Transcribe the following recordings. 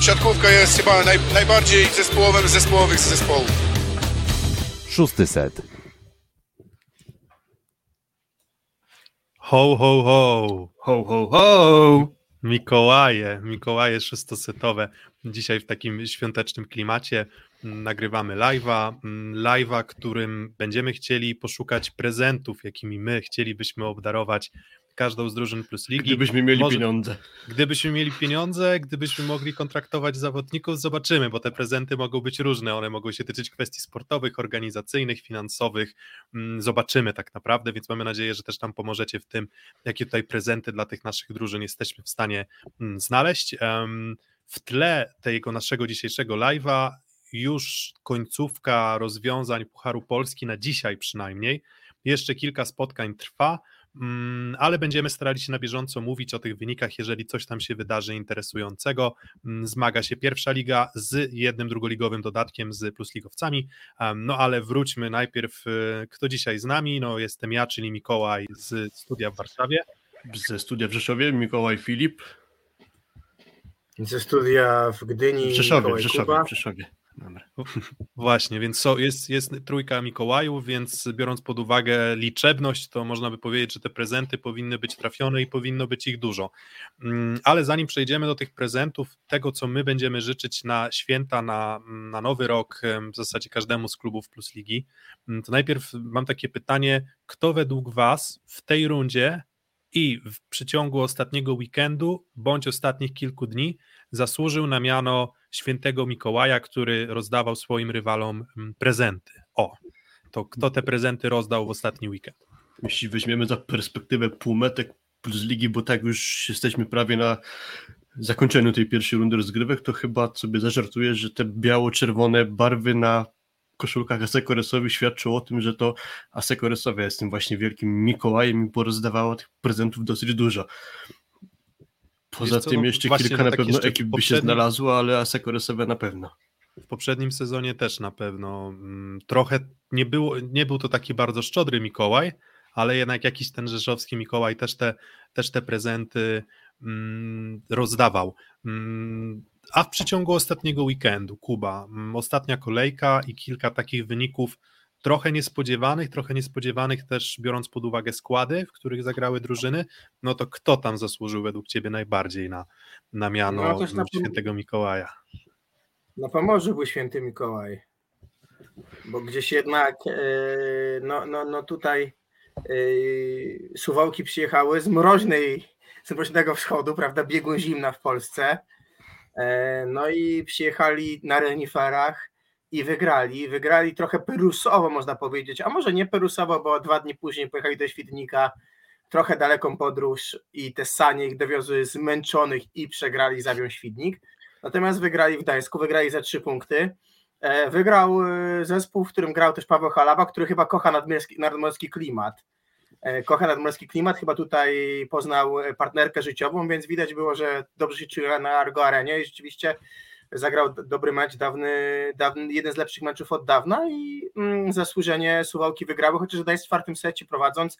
siatkówka jest chyba naj, najbardziej zespołowym z zespołowych z zespołów. Szósty set. Ho, ho, ho. Ho, ho, ho! Mikołaje, Mikołaje szóstosetowe. Dzisiaj w takim świątecznym klimacie mm, nagrywamy live'a, mm, live'a, którym będziemy chcieli poszukać prezentów, jakimi my chcielibyśmy obdarować każdą z drużyn plus ligi. Gdybyśmy mieli Może- pieniądze. Gdybyśmy mieli pieniądze, gdybyśmy mogli kontraktować zawodników, zobaczymy, bo te prezenty mogą być różne. One mogą się tyczyć kwestii sportowych, organizacyjnych, finansowych. Mm, Zobaczymy tak naprawdę, więc mamy nadzieję, że też nam pomożecie w tym, jakie tutaj prezenty dla tych naszych drużyn jesteśmy w stanie mm, znaleźć. W tle tego naszego dzisiejszego live'a już końcówka rozwiązań Pucharu Polski na dzisiaj przynajmniej. Jeszcze kilka spotkań trwa. Mm, ale będziemy starali się na bieżąco mówić o tych wynikach, jeżeli coś tam się wydarzy interesującego. Mm, Zmaga się pierwsza liga z jednym drugoligowym dodatkiem z plusligowcami. No ale wróćmy najpierw, y, kto dzisiaj z nami? No jestem ja, czyli Mikołaj z studia w Warszawie. Ze studia w Rzeszowie Mikołaj Filip. Ze studia w Gdyni. W Rzeszowie, w Mikołaj Rzeszowie, Kuba. w Rzeszowie. Dobra. Właśnie, więc so, jest, jest trójka Mikołajów, więc biorąc pod uwagę liczebność, to można by powiedzieć, że te prezenty powinny być trafione i powinno być ich dużo. Mm, Ale zanim przejdziemy do tych prezentów, tego co my będziemy życzyć na święta, na, na nowy rok, w zasadzie każdemu z klubów Plus Ligi, mm, to najpierw mam takie pytanie, kto według Was w tej rundzie i w przeciągu ostatniego weekendu bądź ostatnich kilku dni zasłużył na miano świętego Mikołaja, który rozdawał swoim rywalom mm, prezenty. O, to kto te prezenty rozdał w ostatni weekend? Jeśli weźmiemy za perspektywę półmetek plus ligi, bo tak już jesteśmy prawie na zakończeniu tej pierwszej rundy rozgrywek, to chyba sobie zażartuję, że te biało-czerwone barwy na koszulkach Asekoresowych świadczą o tym, że to Asekoresowia jest tym właśnie wielkim Mikołajem i porozdawało tych prezentów dosyć dużo. Poza co, tym no jeszcze kilka no na tak pewno ekip by się znalazło, ale Asekoresowia na pewno. W poprzednim sezonie też na pewno mm, trochę nie, było, nie był to taki bardzo szczodry Mikołaj, ale jednak jakiś ten rzeszowski Mikołaj też te, też te prezenty mm, rozdawał. Mm, a w przeciągu ostatniego weekendu, Kuba, mm, ostatnia kolejka i kilka takich wyników trochę niespodziewanych, trochę niespodziewanych też biorąc pod uwagę składy, w których zagrały drużyny, no to kto tam zasłużył według Ciebie najbardziej na, na miano No, na świętego Mikołaja? Na Pomorzu był święty Mikołaj. Bo gdzieś jednak, e, no, no, no tutaj e, suwałki przyjechały z mroźnej, z mroźnego wschodu, prawda, biegun zimna w Polsce. E, No i przyjechali na reniferach i wygrali. Wygrali trochę perusowo, można powiedzieć, a może nie perusowo, bo dwa dni później pojechali do Świdnika, trochę daleką podróż i te sanie ich dowiozły zmęczonych i przegrali Zawią Świdnik. Natomiast wygrali w Gdańsku, wygrali za trzy punkty. E, Wygrał e, zespół, w którym grał też Paweł Halawa, który chyba kocha nadmorski, nadmorski klimat. E, Kocha nadmorski klimat, chyba tutaj poznał partnerkę życiową, więc widać było, że dobrze się czuje na Argo Arenie i rzeczywiście zagrał dobry mecz, dawny, dawny, jeden z lepszych meczów od dawna i mm, zasłużenie Suwałki wygrały, chociaż daje w czwartym secie prowadząc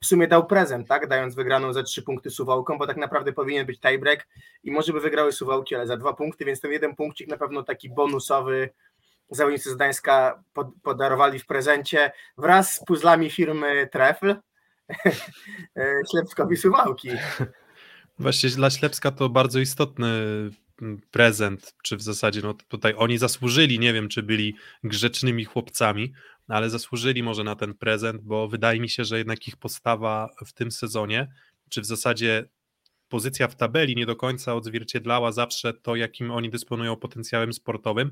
w sumie dał prezent, tak, dając wygraną za trzy punkty Suwałkom, bo tak naprawdę powinien być tiebreak i może by wygrały Suwałki, ale za dwa punkty, więc ten jeden punkcik na pewno taki bonusowy zawodnicy z Gdańska pod, podarowali w prezencie wraz z puzzlami firmy Trefl e, Ślepskowi Suwałki. Właśnie dla Ślepska to bardzo istotny prezent, czy w zasadzie no tutaj oni zasłużyli, nie wiem czy byli grzecznymi chłopcami, ale zasłużyli może na ten prezent, bo wydaje mi się, że jednak ich postawa w tym sezonie, czy w zasadzie pozycja w tabeli nie do końca odzwierciedlała zawsze to, jakim oni dysponują potencjałem sportowym.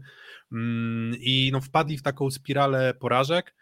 Mm, i no wpadli w taką spiralę porażek,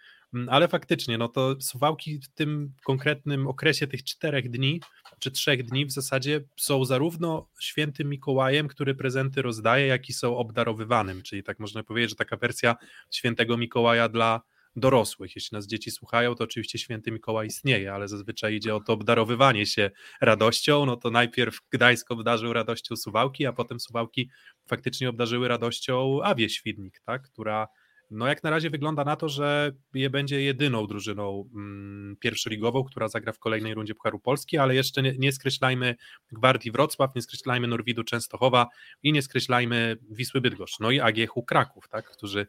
ale faktycznie, no to Suwałki w tym konkretnym okresie tych czterech dni czy trzech dni w zasadzie są zarówno świętym Mikołajem, który prezenty rozdaje, jak i są obdarowywanym, czyli tak można powiedzieć, że taka wersja świętego Mikołaja dla dorosłych. Jeśli nas dzieci słuchają, to oczywiście święty Mikołaj istnieje, ale zazwyczaj idzie o to obdarowywanie się radością, no to najpierw Gdańsk obdarzył radością Suwałki, a potem Suwałki faktycznie obdarzyły radością Awię Świdnik, tak, która No jak na razie wygląda na to, że je będzie jedyną drużyną mm, pierwszoligową, która zagra w kolejnej rundzie Pucharu Polski, ale jeszcze nie, nie skreślajmy Gwardii Wrocław, nie skreślajmy Norwidu Częstochowa i nie skreślajmy Wisły Bydgoszcz, no i AGH-u Kraków, tak, którzy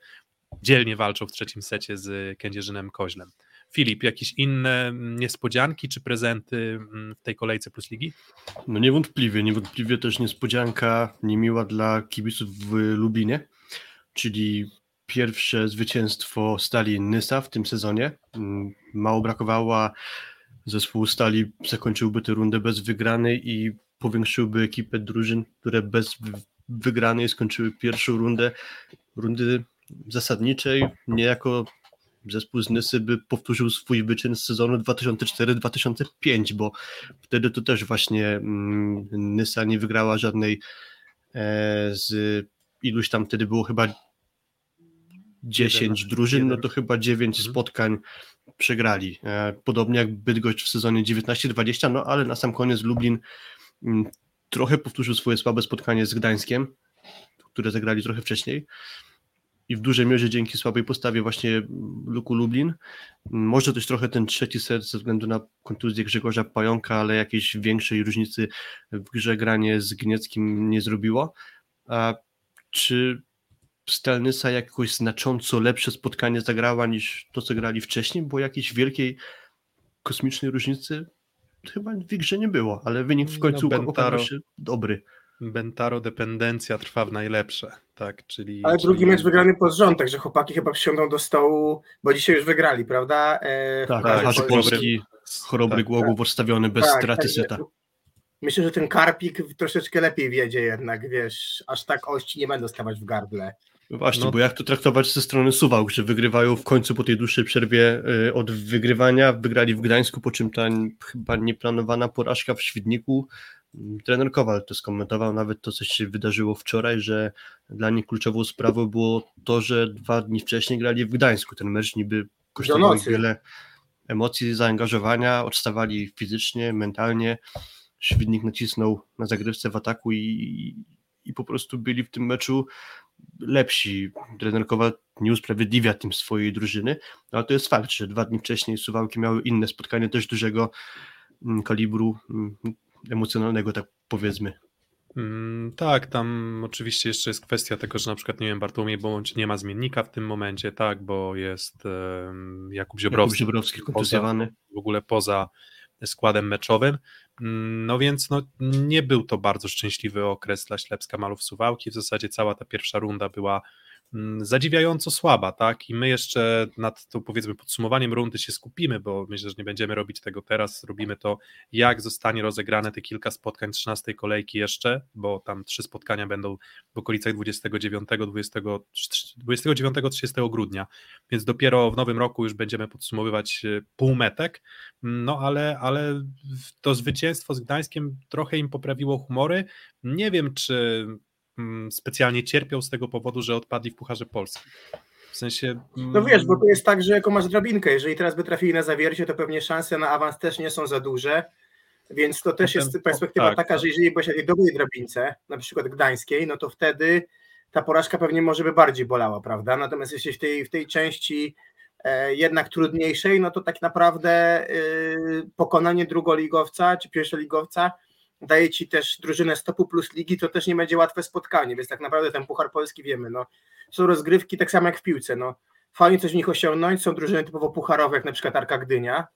dzielnie walczą w trzecim secie z Kędzierzynem Koźlem. Filip, jakieś inne niespodzianki czy prezenty mm, w tej kolejce Plus Ligi? No niewątpliwie, niewątpliwie też niespodzianka niemiła dla kibiców w Lubinie, czyli pierwsze zwycięstwo Stali Nysa w tym sezonie. Mm, mało brakowało, zespół Stali zakończyłby tę rundę bez wygranej i powiększyłby ekipę drużyn, które bez wygranej skończyły pierwszą rundę, rundy zasadniczej, niejako zespół z Nysy by powtórzył swój wyczyn z sezonu 2004-2005, bo wtedy to też właśnie mm, Nysa nie wygrała żadnej e, z iluś tam wtedy było chyba 10 drużyn, no to chyba 9 mhm. spotkań przegrali. E, podobnie jak Bydgoszcz w sezonie 19-20, no ale na sam koniec Lublin mm, trochę powtórzył swoje słabe spotkanie z Gdańskiem, które zagrali trochę wcześniej i w dużej mierze dzięki słabej postawie właśnie Luku Lublin. Może też trochę ten trzeci set ze względu na kontuzję Grzegorza Pająka, ale jakiejś większej różnicy w grze granie z Gnieckim nie zrobiło. A czy Stelnysa jakoś znacząco lepsze spotkanie zagrała niż to, co grali wcześniej, bo jakiejś wielkiej kosmicznej różnicy chyba w grze nie było, ale wynik w końcu no, okazał się dobry. Bentaro dependencja trwa w najlepsze, tak, czyli... Ale czyli... drugi mecz wygrany pod rząd, także chłopaki chyba przysiądą do stołu, bo dzisiaj już wygrali, prawda? E, tak, tak Polski, chorobry tak, Głogów tak. odstawiony bez tak, straty tak, seta. Myślę, że ten Karpik troszeczkę lepiej wiedzie jednak, wiesz, aż tak ości nie będą stawać w gardle. No właśnie, no. bo jak to traktować ze strony Suwałk, że wygrywają w końcu po tej dłuższej przerwie y, od wygrywania, wygrali w Gdańsku, po czym ta chyba nieplanowana porażka w Świdniku. Trener Kowal to skomentował nawet to, co się wydarzyło wczoraj, że dla nich kluczową sprawą było to, że dwa dni wcześniej grali w Gdańsku. Ten mecz niby kosztował wiele emocji, zaangażowania, odstawali fizycznie, mentalnie. Świdnik nacisnął na zagrywce w ataku i, i po prostu byli w tym meczu lepsi. Trener Kowal nie usprawiedliwia tym swojej drużyny, no, ale to jest fakt, że dwa dni wcześniej Suwałki miały inne spotkanie też dużego mm, kalibru mm, emocjonalnego, tak powiedzmy. Mm, tak, tam oczywiście jeszcze jest kwestia tego, że na przykład, nie wiem, Bartłomiej Bądź nie ma zmiennika w tym momencie, tak, bo jest um, Jakub Ziobrowski. Jakub Ziobrowski kontuzjowany. w ogóle poza składem meczowym. No więc no, nie był to bardzo szczęśliwy okres dla Ślepska Malów Suwałki. W zasadzie cała ta pierwsza runda była zadziwiająco słaba, tak? I my jeszcze nad to powiedzmy podsumowaniem rundy się skupimy, bo myślę, że nie będziemy robić tego teraz. Robimy to, jak zostanie rozegrane te kilka spotkań 13 kolejki jeszcze, bo tam trzy spotkania będą w okolicach 29, 20, 29 30 grudnia, więc dopiero w nowym roku już będziemy podsumowywać e, półmetek. No ale, ale to zwycięstwo z Gdańskiem trochę im poprawiło humory. Nie wiem, czy Mm, specjalnie cierpią z tego powodu, że odpadli w Pucharze Polski. W sensie. No wiesz, bo to jest tak, że jako masz drabinkę, jeżeli teraz by trafili na zawiercie, to pewnie szanse na awans też nie są za duże. Więc to też jest perspektywa tak, taka, tak. że jeżeli byłeś na tej dobrej drabince, na przykład gdańskiej, no to wtedy ta porażka pewnie może by bardziej bolała, prawda? Natomiast jeśli w tej, w tej części e, jednak trudniejszej, no to tak naprawdę e, pokonanie drugoligowca czy pierwszoligowca daje ci też drużynę stopu plus ligi, to też nie będzie łatwe spotkanie, więc tak naprawdę ten Puchar Polski wiemy, no, są rozgrywki tak samo jak w piłce, no, fajnie coś w nich osiągnąć, są drużyny typowo pucharowe, jak na przykład Arka Gdynia,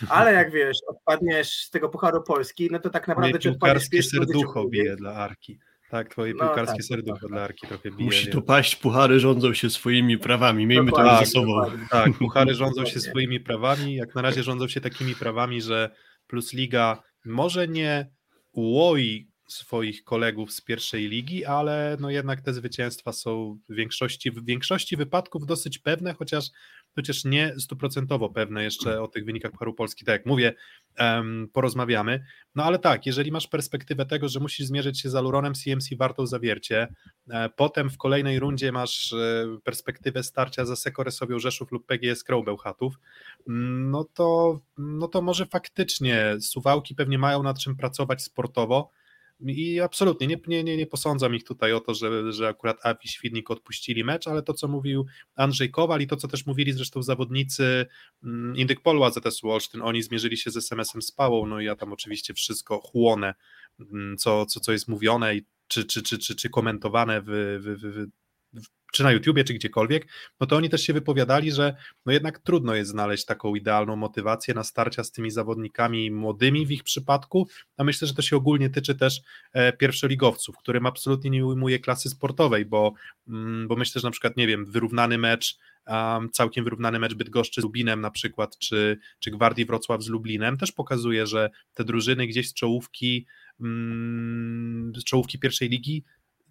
ale jak wiesz, odpadniesz z tego Pucharu Polski, no to tak naprawdę... Moje piłkarskie serducho bije dla Arki. Tak, twoje no, piłkarskie tak, serducho tak, dla Arki trochę bije. Musi to paść, puchary rządzą się swoimi prawami, miejmy to tak, ze sobą. Tak, puchary rządzą się swoimi prawami, jak na razie rządzą się takimi prawami, że Plus Liga może nie ułoi swoich kolegów z pierwszej ligi, ale no jednak te zwycięstwa są w większości, w większości wypadków dosyć pewne, chociaż, chociaż nie stuprocentowo pewne jeszcze o tych wynikach Pucharu Polski. Tak jak mówię, porozmawiamy. No ale tak, jeżeli masz perspektywę tego, że musisz zmierzyć się z Aluronem CMC Wartą Zawiercie, e, potem w kolejnej rundzie masz e, perspektywę starcia za Sekoresowią Rzeszów lub PGS Crow Bełchatów, mm, no to, no to może faktycznie Suwałki pewnie mają nad czym pracować sportowo, I absolutnie nie, nie, nie, nie posądzam ich tutaj o to, że, że akurat Awi Świdnik odpuścili mecz, ale to, co mówił Andrzej Kowal i to, co też mówili zresztą zawodnicy mm, Indyk Polu AZS Olsztyn, oni zmierzyli się z SMS-em Spałą, no i ja tam oczywiście wszystko chłonę, mm, co, co, co jest mówione i czy, czy, czy, czy, czy komentowane w, w, w, czy na YouTubie, czy gdziekolwiek, no to oni też się wypowiadali, że no jednak trudno jest znaleźć taką idealną motywację na starcia z tymi zawodnikami młodymi w ich przypadku, a myślę, że to się ogólnie tyczy też e, pierwszoligowców, którym absolutnie nie ujmuje klasy sportowej, bo, mm, bo myślę, że na przykład, nie wiem, wyrównany mecz Um, całkiem wyrównany mecz Bydgoszczy z Lubinem na przykład, czy, czy Gwardii Wrocław z Lublinem, też pokazuje, że te drużyny gdzieś z czołówki, mm, z czołówki pierwszej ligi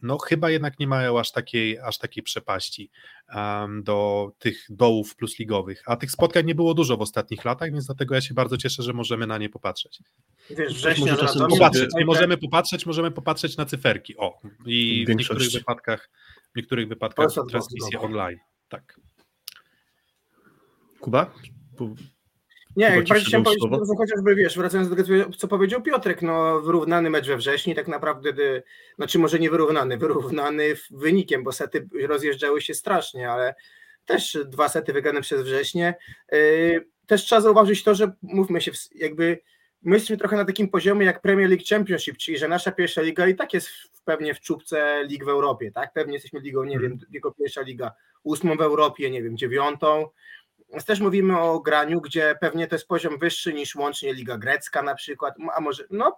no chyba jednak nie mają aż takiej, aż takiej przepaści um, do tych dołów plusligowych, a tych spotkań nie było dużo w ostatnich latach, więc dlatego ja się bardzo cieszę, że możemy na nie popatrzeć. Wiesz, września, popatrzeć, nie możemy popatrzeć, możemy popatrzeć na cyferki, o, i w, w niektórych wypadkach w niektórych wypadkach transmisje online, tak. Kuba? Nie, jak bardziej chciałem powiedzieć, że chociażby wiesz, wracając do tego, co powiedział Piotrek, no wyrównany mecz we wrześniu, tak naprawdę, znaczy może nie wyrównany, wyrównany wynikiem, bo sety rozjeżdżały się strasznie, ale też dwa sety wygrane przez wrześnie. Yy, też trzeba zauważyć to, że mówmy się, jakby my jesteśmy trochę na takim poziomie jak Premier League Championship, czyli że nasza pierwsza liga i tak jest pewnie w czubce lig w Europie, tak? Pewnie jesteśmy ligą, nie wiem, jego pierwsza liga ósmą w Europie, nie wiem, dziewiątą, też mówimy o graniu, gdzie pewnie to jest poziom wyższy niż łącznie Liga Grecka na przykład, a może, no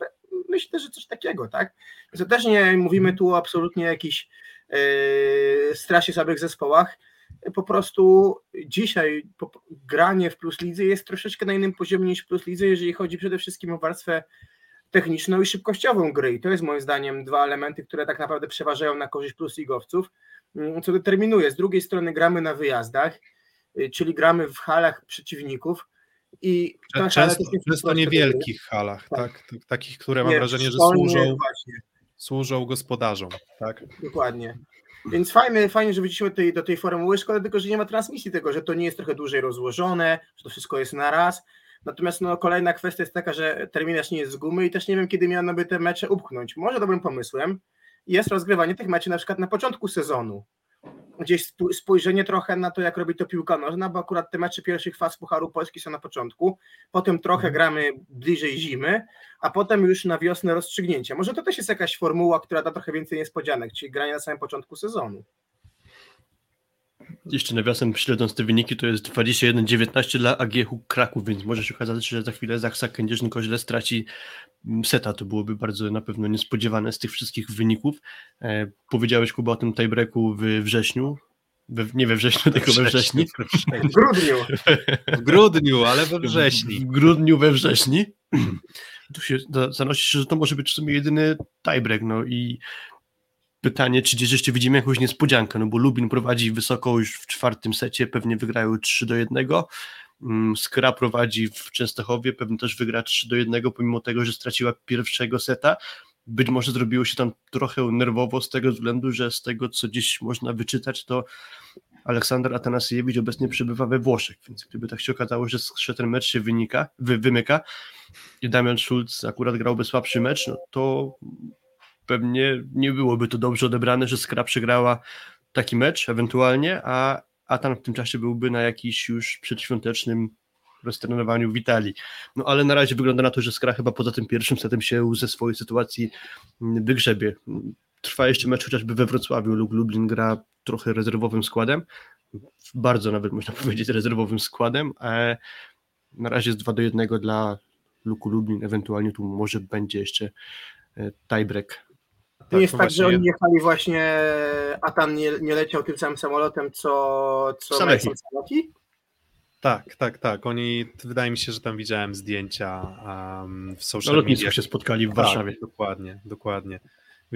myślę, że coś takiego, tak? To też nie mówimy tu absolutnie o jakichś yy, strasie słabych zespołach, po prostu dzisiaj po, granie w Plus Lidze jest troszeczkę na innym poziomie niż Plus Lidze, jeżeli chodzi przede wszystkim o warstwę techniczną i szybkościową gry i to jest moim zdaniem dwa elementy, które tak naprawdę przeważają na korzyść Plus Ligowców, co determinuje. Z drugiej strony gramy na wyjazdach, czyli gramy w halach przeciwników. I często, często niewielkich halach, tak. tak. Takich, które mam nie, wrażenie, że służą, służą gospodarzom. Tak? Dokładnie. Więc fajnie, fajnie, że wróciliśmy tej, do tej formuły. Szkoda tylko, że nie ma transmisji tego, że to nie jest trochę dłużej rozłożone, że to wszystko jest na raz. Natomiast no, kolejna kwestia jest taka, że terminarz nie jest z gumy i też nie wiem, kiedy miano by te mecze upchnąć. Może dobrym pomysłem jest rozgrywanie tych meczów na przykład na początku sezonu, gdzieś spojrzenie trochę na to, jak robi to piłka nożna, bo akurat te mecze pierwszych faz Pucharu Polski są na początku, potem trochę mhm. gramy bliżej zimy, a potem już na wiosnę rozstrzygnięcia. Może to też jest jakaś formuła, która da trochę więcej niespodzianek, czyli granie na samym początku sezonu. Jeszcze nawiasem, śledząc te wyniki, to jest 21-19 dla AGH Kraków, więc może się okazać, że za chwilę Zachsa Kędzierzyn-Koźle straci mm, seta. To byłoby bardzo na pewno niespodziewane z tych wszystkich wyników. E, powiedziałeś, Kuba, o tym tiebreaku w wrześniu. We, nie we wrześniu, tylko we wrześniu. W grudniu. W grudniu, ale we wrześniu. W grudniu, we wrześniu. Tu się zanosi się, że to może być w sumie jedyny tiebreak, no i pytanie, czy jeszcze widzimy jakąś niespodziankę, no bo Lubin prowadzi wysoko już w czwartym secie, pewnie wygrają 3 do 1. Mm, Skra prowadzi w Częstochowie, pewnie też wygra 3 do 1, pomimo tego, że straciła pierwszego seta. Być może zrobiło się tam trochę nerwowo z tego względu, że z tego, co dziś można wyczytać, to Aleksander Atanasiewicz obecnie przebywa we Włoszech, więc gdyby tak się okazało, że, że ten mecz się wynika, wy, wymyka i Damian Schulz akurat grałby słabszy mecz, no to pewnie nie byłoby to dobrze odebrane, że Skra przegrała taki mecz ewentualnie, a Atan w tym czasie byłby na jakiś już przedświątecznym roztrenowaniu w Italii. No ale na razie wygląda na to, że Skra chyba poza tym pierwszym setem się ze swojej sytuacji wygrzebie. Trwa jeszcze mecz chociażby we Wrocławiu, lub Lublin gra trochę rezerwowym składem, bardzo nawet można powiedzieć rezerwowym składem, a na razie jest 2 do 1 dla Luku Lublin, ewentualnie tu może będzie jeszcze e, tiebreak to tak, jest tak, że oni jechali właśnie, a tam nie, nie leciał tym samym samolotem, co, co Salehi. Tak, tak, tak. Oni, wydaje mi się, że tam widziałem zdjęcia um, w social no, media. się spotkali w tak, Warszawie. Tak, dokładnie, dokładnie.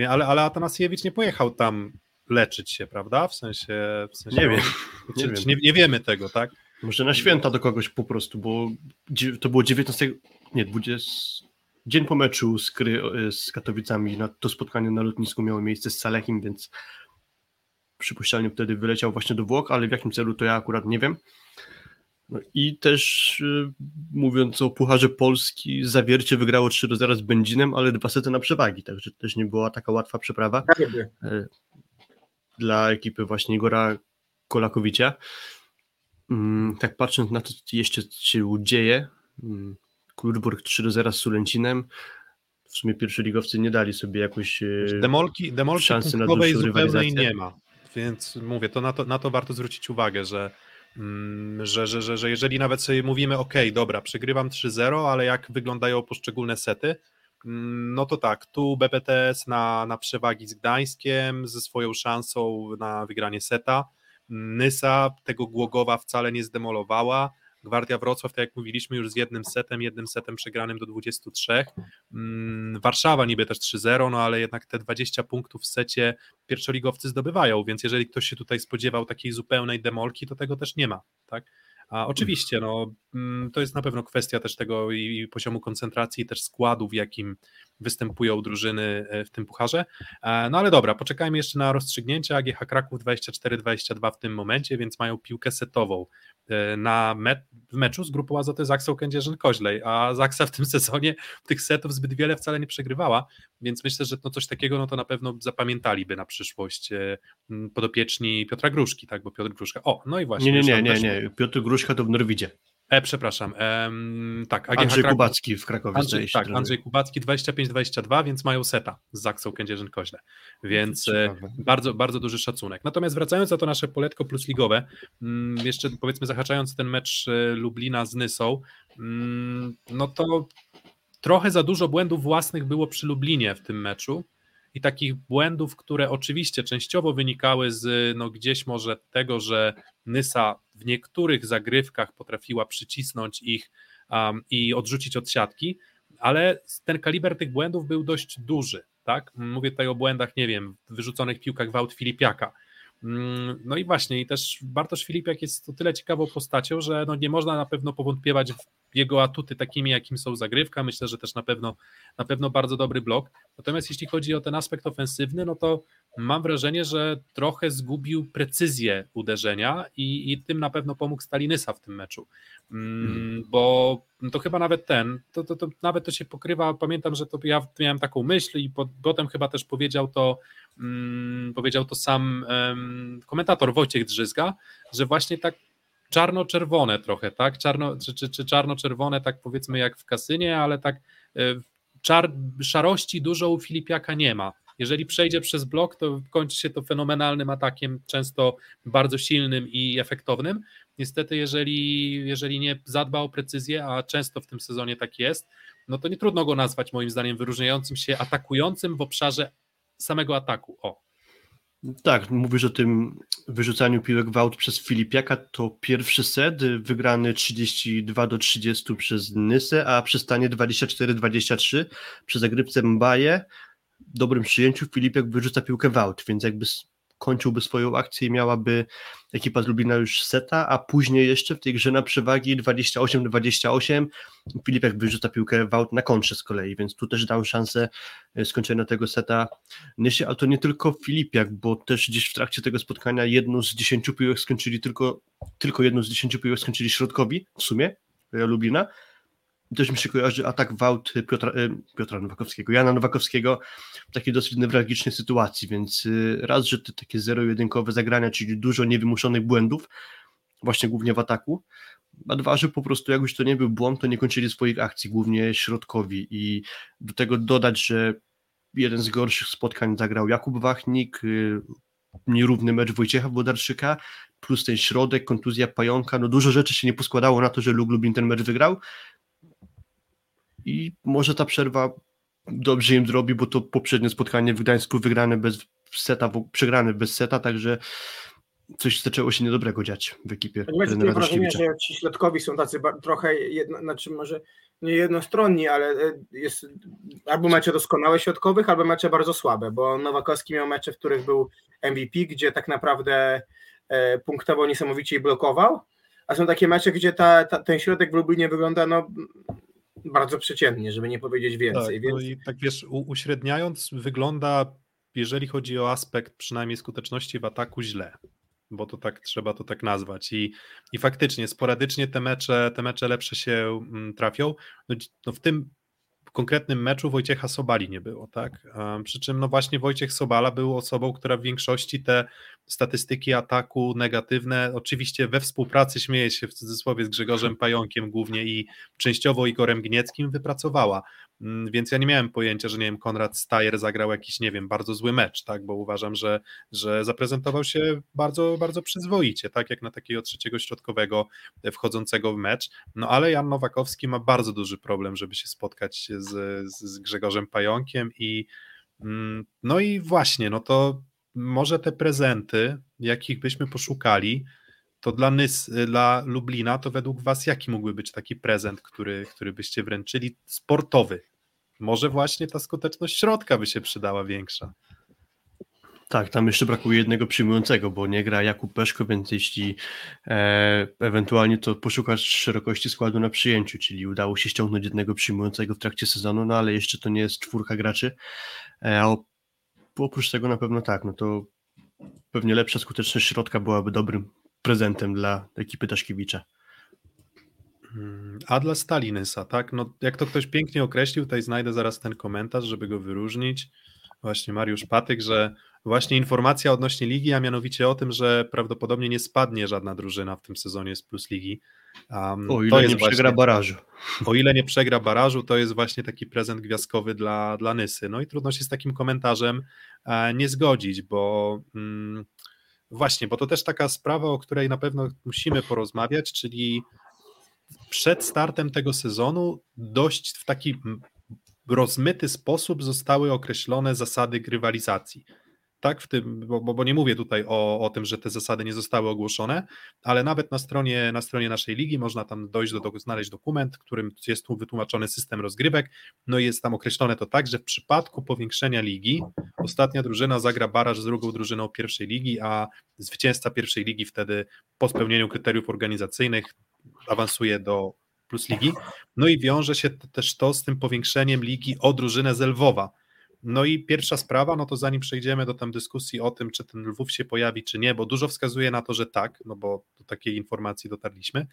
Ale, ale Atanasiewicz nie pojechał tam leczyć się, prawda? W sensie... W sensie nie wiem. Nie, wiem. Nie, nie wiemy tego, tak? Może na święta do kogoś po prostu, bo to było 19, nie, 20, dzień po meczu z, Kry, z Katowicami na, to spotkanie na lotnisku miało miejsce z Salechim, więc przypuszczalnie wtedy wyleciał właśnie do Włoch, ale w jakim celu to ja akurat nie wiem. No I też y, mówiąc o Pucharze Polski, Zawiercie wygrało 3 do 0 z Będzinem, ale dwa sety na przewagi, także też nie była taka łatwa przeprawa e, dla ekipy właśnie Igora Kolakowicza. Mm, tak patrząc na to, co jeszcze się dzieje, mm, Kluczburg 3 do 0 z Sulęcinem, w sumie pierwszoligowcy nie dali sobie jakoś e, demolki, demolki szansy na dłuższą rywalizację. nie ma. Więc mówię, to na to, na to warto zwrócić uwagę, że, mm, że, że, że, że jeżeli nawet sobie mówimy, ok, dobra, przegrywam 3-0, ale jak wyglądają poszczególne sety, mm, no to tak, tu BPTS na, na przewagi z Gdańskiem, ze swoją szansą na wygranie seta, Nysa tego Głogowa wcale nie zdemolowała, Gwardia Wrocław, tak jak mówiliśmy, już z jednym setem, jednym setem przegranym do 23. Mm, Warszawa niby też 3-0, no ale jednak te 20 punktów w secie pierwszoligowcy zdobywają, więc jeżeli ktoś się tutaj spodziewał takiej zupełnej demolki, to tego też nie ma, tak? A oczywiście, no, mm, to jest na pewno kwestia też tego i, poziomu koncentracji, i też składu, w jakim występują drużyny e, w tym pucharze. E, No ale dobra, poczekajmy jeszcze na rozstrzygnięcia. AGH Kraków 24-22 w tym momencie, więc mają piłkę setową e, na me w meczu z grupą Azoty z Aksą Kędzierzyn-Koźlej, a Zaksa w tym sezonie tych setów zbyt wiele wcale nie przegrywała, więc myślę, że no coś takiego no to na pewno zapamiętaliby na przyszłość podopieczni Piotra Gruszki, tak, bo Piotr Gruszka, o, no i właśnie. Nie, nie, nie, nie, nie. Piotr Gruszka to w Norwidzie. E, przepraszam, tak, AGH Andrzej Kraków- Kubacki w Krakowie Andrzej, tak. Andrzej Kubacki 25-22, więc mają seta z Zaksą Kędzierzyn-Koźle, więc e, bardzo, bardzo duży szacunek. Natomiast wracając na to nasze poletko plus ligowe, mm, jeszcze powiedzmy zahaczając ten mecz e, Lublina z Nysą, mm, no to trochę za dużo błędów własnych było przy Lublinie w tym meczu i takich błędów, które oczywiście częściowo wynikały z no gdzieś może tego, że Nysa w niektórych zagrywkach potrafiła przycisnąć ich um, i odrzucić od siatki, ale ten kaliber tych błędów był dość duży, tak? Mówię tutaj o błędach, nie wiem, wyrzuconych piłkach w Filipiaka. Mm, No i właśnie, i też Bartosz Filipiak jest o tyle ciekawą postacią, że no nie można na pewno powątpiewać w jego atuty takimi, jakim są zagrywka. Myślę, że też na pewno, na pewno bardzo dobry blok. Natomiast jeśli chodzi o ten aspekt ofensywny, no to mam wrażenie, że trochę zgubił precyzję uderzenia i, i tym na pewno pomógł Stalinysa w tym meczu. Mm, Bo to chyba nawet ten, to, to, to nawet to się pokrywa. Pamiętam, że to ja miałem taką myśl i po, potem chyba też powiedział to, mm, powiedział to sam em, komentator Wojciech Drzyzga, że właśnie tak czarno-czerwone trochę, tak? Czarno, czy, czy, czy czarno-czerwone, tak powiedzmy jak w kasynie, ale tak e, czar, szarości dużo u Filipiaka nie ma. Jeżeli przejdzie przez blok, to kończy się to fenomenalnym atakiem, często bardzo silnym i efektownym. Niestety, jeżeli, jeżeli nie zadba o precyzję, a często w tym sezonie tak jest, no to nie trudno go nazwać moim zdaniem wyróżniającym się atakującym w obszarze samego ataku. O, Tak, mówisz o tym wyrzucaniu piłek w aut przez Filipiaka, to pierwszy set wygrany 32 do 30 przez Nysę, a przy stanie 24-23 przy zagrywce Mbaje, dobrym przyjęciu Filipiak wyrzuca piłkę w aut, więc jakby kończyłby swoją akcję i miałaby ekipa z Lublina już seta, a później jeszcze w tej grze na przewagi 28-28 Filipiak wyrzuca piłkę w aut na kontrze z kolei, więc tu też dał szansę y, skończenia tego seta Nysie, ale to nie tylko Filipiak, bo też gdzieś w trakcie tego spotkania jedną z dziesięciu piłek skończyli tylko, tylko jedną z dziesięciu piłek skończyli środkowi w sumie e, Lublina. Też mi się kojarzy atak w aut Piotra, e, Piotra Nowakowskiego, Jana Nowakowskiego w takiej dosyć newralgicznej sytuacji, więc y, raz, że te takie zero-jedynkowe zagrania, czyli dużo niewymuszonych błędów, właśnie głównie w ataku, a dwa, że po prostu jak już to nie był błąd, to nie kończyli swoich akcji, głównie środkowi. I do tego dodać, że jeden z gorszych spotkań zagrał Jakub Wachnik, y, nierówny mecz Wojciecha Włodarczyka, plus ten środek, kontuzja Pająka, no dużo rzeczy się nie poskładało na to, że Lublin ten mecz wygrał i może ta przerwa dobrze im zrobi, bo to poprzednie spotkanie w Gdańsku wygrane bez seta, przegrane bez seta, także coś zaczęło się niedobrego dziać w ekipie Macie takie wrażenie, że ci środkowi są tacy trochę, jedno, znaczy może nie jednostronni, ale e, jest albo mecze doskonałe środkowych, albo mecze bardzo słabe, bo Nowakowski miał mecze, w których był MVP, gdzie tak naprawdę e, punktowo niesamowicie i blokował, a są takie mecze, gdzie ta, ta, ten środek w Lublinie wygląda no, bardzo przeciętnie, żeby nie powiedzieć tak, więcej. no więc i tak wiesz, uśredniając, wygląda, jeżeli chodzi o aspekt przynajmniej skuteczności w ataku, źle. bo to tak trzeba to tak nazwać. I, i faktycznie, sporadycznie te mecze, te mecze lepsze się mm, trafią. No, no w tym konkretnym meczu Wojciecha Sobali nie było, tak? Przy czym no właśnie Wojciech Sobala był osobą, która w większości te statystyki ataku negatywne, oczywiście we współpracy, śmieje się w cudzysłowie z Grzegorzem Pająkiem głównie i częściowo Igorem Gnieckim wypracowała. Mm, więc ja nie miałem pojęcia, że nie wiem, Konrad Stajer zagrał jakiś, nie wiem, bardzo zły mecz, tak, bo uważam, że, że zaprezentował się bardzo, bardzo przyzwoicie, tak, jak na takiego trzeciego środkowego wchodzącego w mecz, no ale Jan Nowakowski ma bardzo duży problem, żeby się spotkać z, z Grzegorzem Pająkiem i mm, no i właśnie, no to może te prezenty, jakich byśmy poszukali, to dla, Nys, dla Lublina, to według Was jaki mógłby być taki prezent, który, który byście wręczyli sportowy? Może właśnie ta skuteczność środka by się przydała większa. Tak, tam jeszcze brakuje jednego przyjmującego, bo nie gra Jakub Peszko, więc jeśli e, ewentualnie to poszukasz szerokości składu na przyjęciu, czyli udało się ściągnąć jednego przyjmującego w trakcie sezonu, no ale jeszcze to nie jest czwórka graczy, e, a oprócz tego na pewno tak, no to pewnie lepsza skuteczność środka byłaby dobrym prezentem dla ekipy Taszkiewicza. Hmm, a dla Stalinysa, tak? No, jak to ktoś pięknie określił, tutaj znajdę zaraz ten komentarz, żeby go wyróżnić. Właśnie Mariusz Patyk, że właśnie informacja odnośnie ligi, a mianowicie o tym, że prawdopodobnie nie spadnie żadna drużyna w tym sezonie z Plus Ligi. Um, o ile to jest nie przegra barażu. O ile nie przegra barażu, to jest właśnie taki prezent gwiazdkowy dla, dla Nysy. No i trudno się z takim komentarzem e, nie zgodzić, bo mm, właśnie, bo to też taka sprawa, o której na pewno musimy porozmawiać, czyli przed startem tego sezonu dość w taki rozmyty sposób zostały określone zasady grywalizacji tak, w tym, bo, bo, nie mówię tutaj o, o tym, że te zasady nie zostały ogłoszone, ale nawet na stronie, na stronie naszej ligi można tam dojść do, znaleźć dokument, którym jest tu wytłumaczony system rozgrywek, no i jest tam określone to tak, że w przypadku powiększenia ligi ostatnia drużyna zagra baraż z drugą drużyną pierwszej ligi, a zwycięzca pierwszej ligi wtedy po spełnieniu kryteriów organizacyjnych awansuje do plus ligi, no i wiąże się też to z tym powiększeniem ligi o drużynę z Lwowa, no i pierwsza sprawa, no to zanim przejdziemy do tam dyskusji o tym, czy ten Lwów się pojawi, czy nie, bo dużo wskazuje na to, że tak, no bo do takiej informacji dotarliśmy.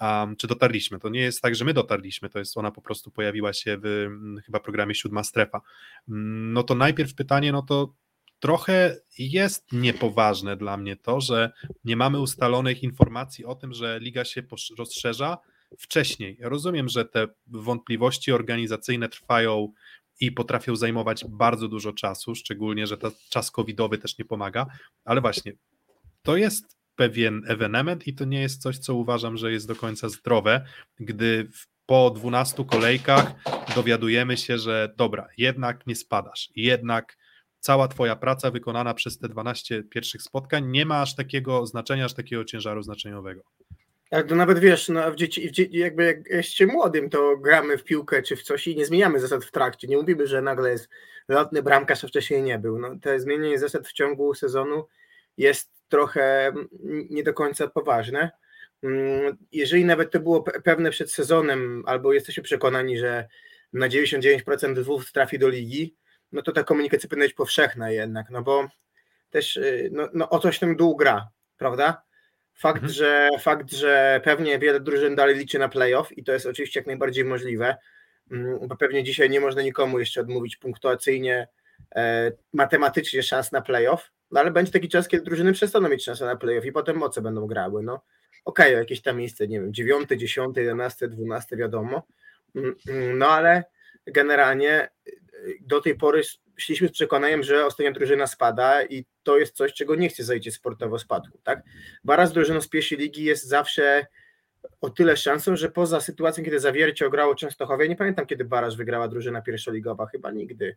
Um, czy dotarliśmy? To nie jest tak, że my dotarliśmy, to jest ona po prostu pojawiła się w mm, chyba programie Siódma Strefa. Mm, no to najpierw pytanie, no to trochę jest niepoważne dla mnie to, że nie mamy ustalonych informacji o tym, że liga się rozszerza wcześniej. Ja rozumiem, że te wątpliwości organizacyjne trwają i potrafią zajmować bardzo dużo czasu, szczególnie, że ten czas covidowy też nie pomaga, ale właśnie to jest pewien ewenement i to nie jest coś, co uważam, że jest do końca zdrowe, gdy po 12 kolejkach dowiadujemy się, że dobra, jednak nie spadasz, jednak cała twoja praca wykonana przez te 12 pierwszych spotkań nie ma aż takiego znaczenia, aż takiego ciężaru znaczeniowego. To nawet wiesz, no, w dzieci, w dzieci, jakby jak jesteście młodym, to gramy w piłkę czy w coś i nie zmieniamy zasad w trakcie. Nie mówimy, że nagle jest lotny bramkarz, a wcześniej nie był. No, to zmienienie zasad w ciągu sezonu jest trochę nie do końca poważne. Mm, jeżeli nawet to było pewne przed sezonem, albo jesteście przekonani, że na 99% dwóch trafi do ligi, no to ta komunikacja powinna być powszechna jednak, no bo też y, no, no o coś ten dół gra, prawda? Fakt, mhm. że, fakt, że pewnie wiele drużyn dalej liczy na playoff i to jest oczywiście jak najbardziej możliwe, mm, bo pewnie dzisiaj nie można nikomu jeszcze odmówić punktuacyjnie, e, matematycznie szans na playoff, no ale będzie taki czas, kiedy drużyny przestaną mieć szansę na playoff i potem moce będą grały. No okej, okay, jakieś tam miejsce, nie wiem, dziewiąte, dziesiąte, jedenaste, dwunaste, wiadomo, mm, mm, no ale generalnie do tej pory szliśmy z przekonaniem, że ostatnia drużyna spada i to jest coś, czego nie chce zajdzie sportowo spadku. Tak? Bara z drużyną z pierwszej ligi jest zawsze o tyle szansą, że poza sytuacją, kiedy Zawiercie ograło Częstochowie, nie pamiętam kiedy Baraż wygrała drużyna pierwszoligowa, chyba nigdy.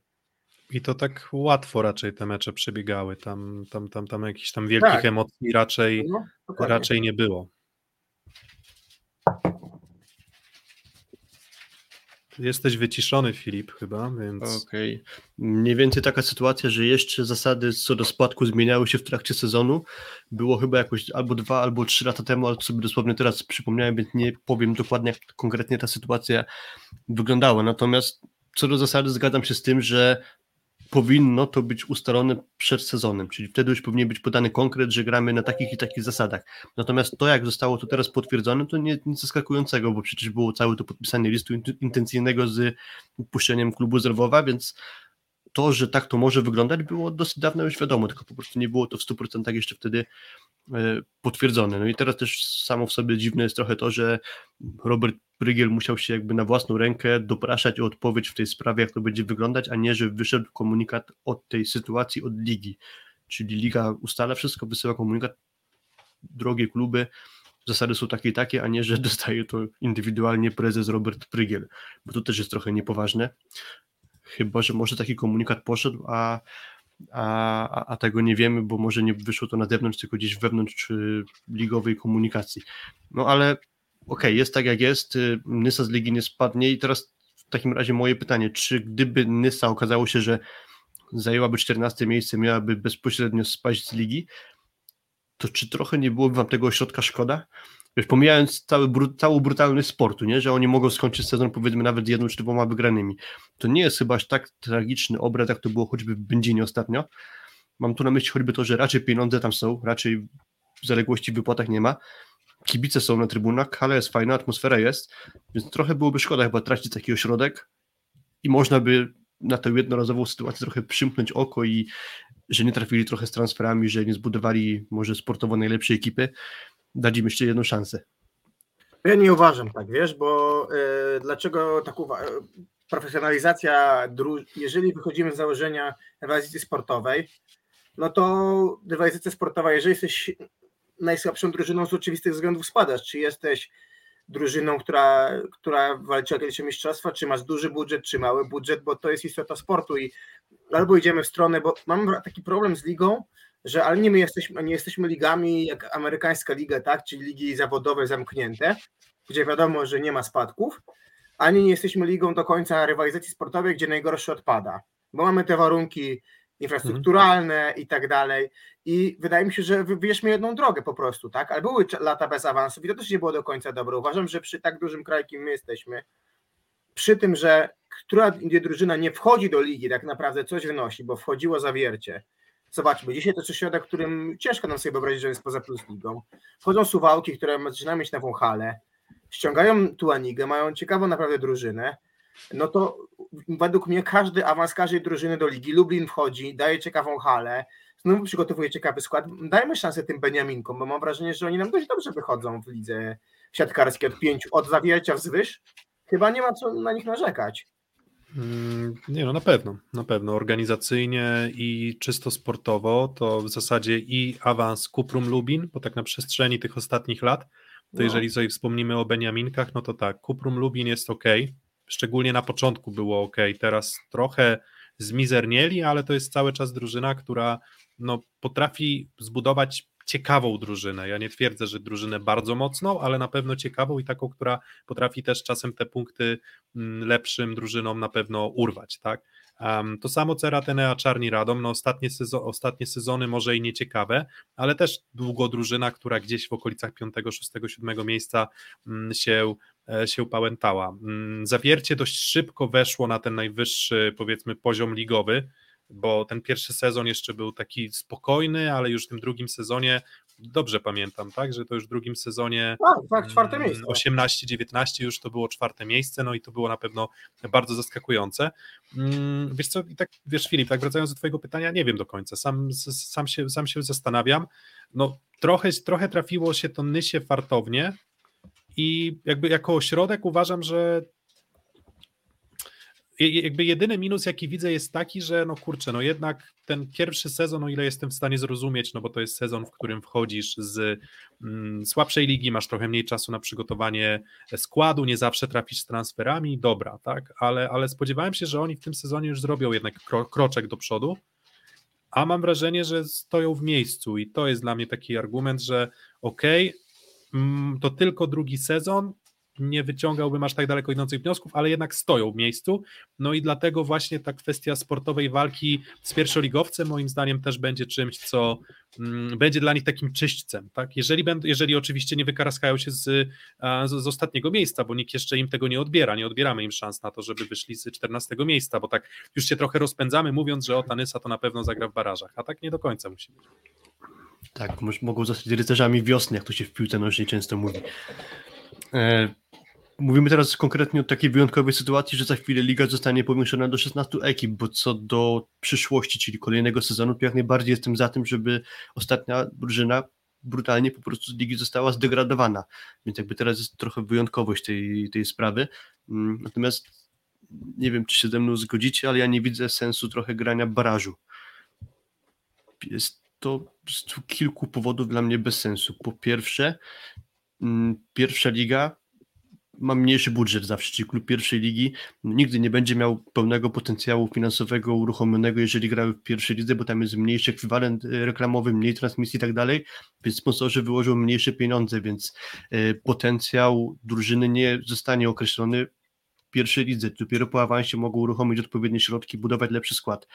I to tak łatwo raczej te mecze przebiegały, tam, tam, tam, tam jakichś tam wielkich tak. emocji raczej, no, raczej nie było. Jesteś wyciszony, Filip, chyba, więc. Okej. Okay. Mniej więcej taka sytuacja, że jeszcze zasady co do spadku zmieniały się w trakcie sezonu. Było chyba jakoś albo dwa, albo trzy lata temu, ale sobie dosłownie teraz przypomniałem, więc nie powiem dokładnie, jak konkretnie ta sytuacja wyglądała. Natomiast co do zasady zgadzam się z tym, że powinno to być ustalone przed sezonem, czyli wtedy już powinien być podany konkret, że gramy na takich i takich zasadach. Natomiast to, jak zostało to teraz potwierdzone, to nie nic zaskakującego, bo przecież było całe to podpisanie listu intencyjnego z upuszczeniem klubu z Lwowa, więc to, że tak to może wyglądać, było dosyć dawno już wiadomo, tylko po prostu nie było to w 100% jeszcze wtedy e, potwierdzone. No i teraz też samo w sobie dziwne jest trochę to, że Robert Prygiel musiał się jakby na własną rękę dopraszać o odpowiedź w tej sprawie, jak to będzie wyglądać, a nie, że wyszedł komunikat od tej sytuacji, od ligi. Czyli liga ustala wszystko, wysyła komunikat, drogie kluby, zasady są takie i takie, a nie, że dostaje to indywidualnie prezes Robert Prygiel, bo to też jest trochę niepoważne. Chyba, że może taki komunikat poszedł, a, a, a tego nie wiemy, bo może nie wyszło to na zewnątrz, tylko gdzieś wewnątrz ligowej komunikacji. No ale okej, okay, jest tak jak jest, y, Nysa z ligi nie spadnie i teraz w takim razie moje pytanie, czy gdyby Nysa okazało się, że zajęłaby 14 miejsce, miałaby bezpośrednio spaść z ligi, to czy trochę nie byłoby wam tego ośrodka szkoda? Wiesz, pomijając cały, całą brutalność sportu, nie? że oni mogą skończyć sezon powiedzmy nawet jedną czy dwoma wygranymi. To nie jest chyba aż tak tragiczny obraz, jak to było choćby w Będzinie ostatnio. Mam tu na myśli choćby to, że raczej pieniądze tam są, raczej zaległości w wypłatach nie ma, kibice są na trybunach, ale jest fajna, atmosfera jest, więc trochę byłoby szkoda chyba tracić taki ośrodek i można by na tę jednorazową sytuację trochę przymknąć oko i że nie trafili trochę z transferami, że nie zbudowali może sportowo najlepszej ekipy, dać im jeszcze jedną szansę. Ja nie uważam tak, wiesz, bo yy, dlaczego tak uważam? Profesjonalizacja, jeżeli wychodzimy z założenia rywalizacji sportowej, no to rywalizacja sportowa, jeżeli jesteś najsłabszą drużyną z oczywistych względów spadasz. Czy jesteś drużyną, która, która walczy kiedyś o mistrzostwa, czy masz duży budżet, czy mały budżet, bo to jest istota sportu i albo idziemy w stronę, bo mam taki problem z ligą, że ale nie my jesteśmy, nie jesteśmy ligami jak amerykańska liga, tak, czyli ligi zawodowe zamknięte, gdzie wiadomo, że nie ma spadków, ani nie jesteśmy ligą do końca rywalizacji sportowej, gdzie najgorszy odpada, bo mamy te warunki infrastrukturalne i tak dalej. I wydaje mi się, że wybierzmy jedną drogę po prostu, tak? Ale były lata bez awansów i to też nie było do końca dobre. Uważam, że przy tak dużym kraju, jakim my jesteśmy, przy tym, że która drużyna nie wchodzi do ligi, tak naprawdę coś wynosi, bo wchodziło zawiercie. Zobaczmy, dzisiaj to jest środek, którym ciężko nam sobie wyobrazić, że jest poza plus ligą. Wchodzą suwałki, które zaczynają mieć nową halę, ściągają Tuanigę, mają ciekawą naprawdę drużynę, no to według mnie każdy awans każdej drużyny do ligi, Lublin wchodzi, daje ciekawą halę, znowu przygotowuje ciekawy skład, dajmy szansę tym Beniaminkom, bo mam wrażenie, że oni nam dość dobrze wychodzą w lidze siatkarskiej od pięciu, od zawiercia wzwyż, chyba nie ma co na nich narzekać. Mm, nie no, na pewno, na pewno. Organizacyjnie i czysto sportowo to w zasadzie i awans Kuprum Lubin, bo tak na przestrzeni tych ostatnich lat, to no. jeżeli sobie wspomnimy o Beniaminkach, no to tak, Kuprum Lubin jest ok, szczególnie na początku było ok, teraz trochę zmizernieli, ale to jest cały czas drużyna, która no, potrafi zbudować ciekawą drużynę. Ja nie twierdzę, że drużynę bardzo mocną, ale na pewno ciekawą i taką, która potrafi też czasem te punkty mm, lepszym drużynom na pewno urwać, tak? Um, to samo Ceratenea Czarni Radom, no ostatnie, sezon, ostatnie sezony może i nieciekawe, ale też długo drużyna, która gdzieś w okolicach 5, 6, 7 miejsca um, się, e, się pałętała. Um, zawiercie dość szybko weszło na ten najwyższy powiedzmy poziom ligowy, bo ten pierwszy sezon jeszcze był taki spokojny, ale już w tym drugim sezonie, dobrze pamiętam, tak, że to już w drugim sezonie tak, tak, czwarte miejsce. 18-19 już to było czwarte miejsce, no i to było na pewno bardzo zaskakujące. Mm, wiesz co, i tak, wiesz Filip, tak wracając do twojego pytania, nie wiem do końca, sam, sam, się, sam się zastanawiam, no trochę, trochę trafiło się to Nysie fartownie i jakby jako ośrodek uważam, że jakby jedyny minus, jaki widzę, jest taki, że no kurczę, no jednak ten pierwszy sezon, o ile jestem w stanie zrozumieć, no bo to jest sezon, w którym wchodzisz z mm, słabszej ligi, masz trochę mniej czasu na przygotowanie składu, nie zawsze trafisz z transferami, dobra, tak, ale, ale spodziewałem się, że oni w tym sezonie już zrobią jednak kro, kroczek do przodu, a mam wrażenie, że stoją w miejscu i to jest dla mnie taki argument, że okej, okay, mm, to tylko drugi sezon, nie wyciągałbym aż tak daleko idących wniosków, ale jednak stoją w miejscu. No i dlatego właśnie ta kwestia sportowej walki z pierwszoligowcem moim zdaniem też będzie czymś, co mm, będzie dla nich takim czyśćcem. Tak? Jeżeli, będą, jeżeli oczywiście nie wykaraskają się z, z, ostatniego miejsca, bo nikt jeszcze im tego nie odbiera, nie odbieramy im szans na to, żeby wyszli z 14 miejsca, bo tak już się trochę rozpędzamy mówiąc, że o Tanysa to na pewno zagra w barażach, a tak nie do końca musi być. Tak, mogą zostać rycerzami wiosny, jak to się w piłce nożnej często mówi. E, mówimy teraz konkretnie o takiej wyjątkowej sytuacji, że za chwilę liga zostanie powiększona do 16 ekip, bo co do przyszłości, czyli kolejnego sezonu, to jak najbardziej jestem za tym, żeby ostatnia drużyna brutalnie po prostu z ligi została zdegradowana. Więc jakby teraz jest trochę wyjątkowość tej, tej sprawy. Mm, natomiast nie wiem, czy się ze mną zgodzicie, ale ja nie widzę sensu trochę grania barażu. Jest to z kilku powodów dla mnie bez sensu. Po pierwsze, mm, pierwsza liga ma mniejszy budżet zawsze, czyli klub pierwszej ligi nigdy nie będzie miał pełnego potencjału finansowego uruchomionego, jeżeli grają w pierwszej lidze, bo tam jest mniejszy ekwiwalent e, reklamowy, mniej transmisji i tak dalej, więc sponsorzy wyłożą mniejsze pieniądze, więc e, potencjał drużyny nie zostanie określony pierwszej lidze. Dopiero po awansie mogą uruchomić odpowiednie środki, budować lepszy skład.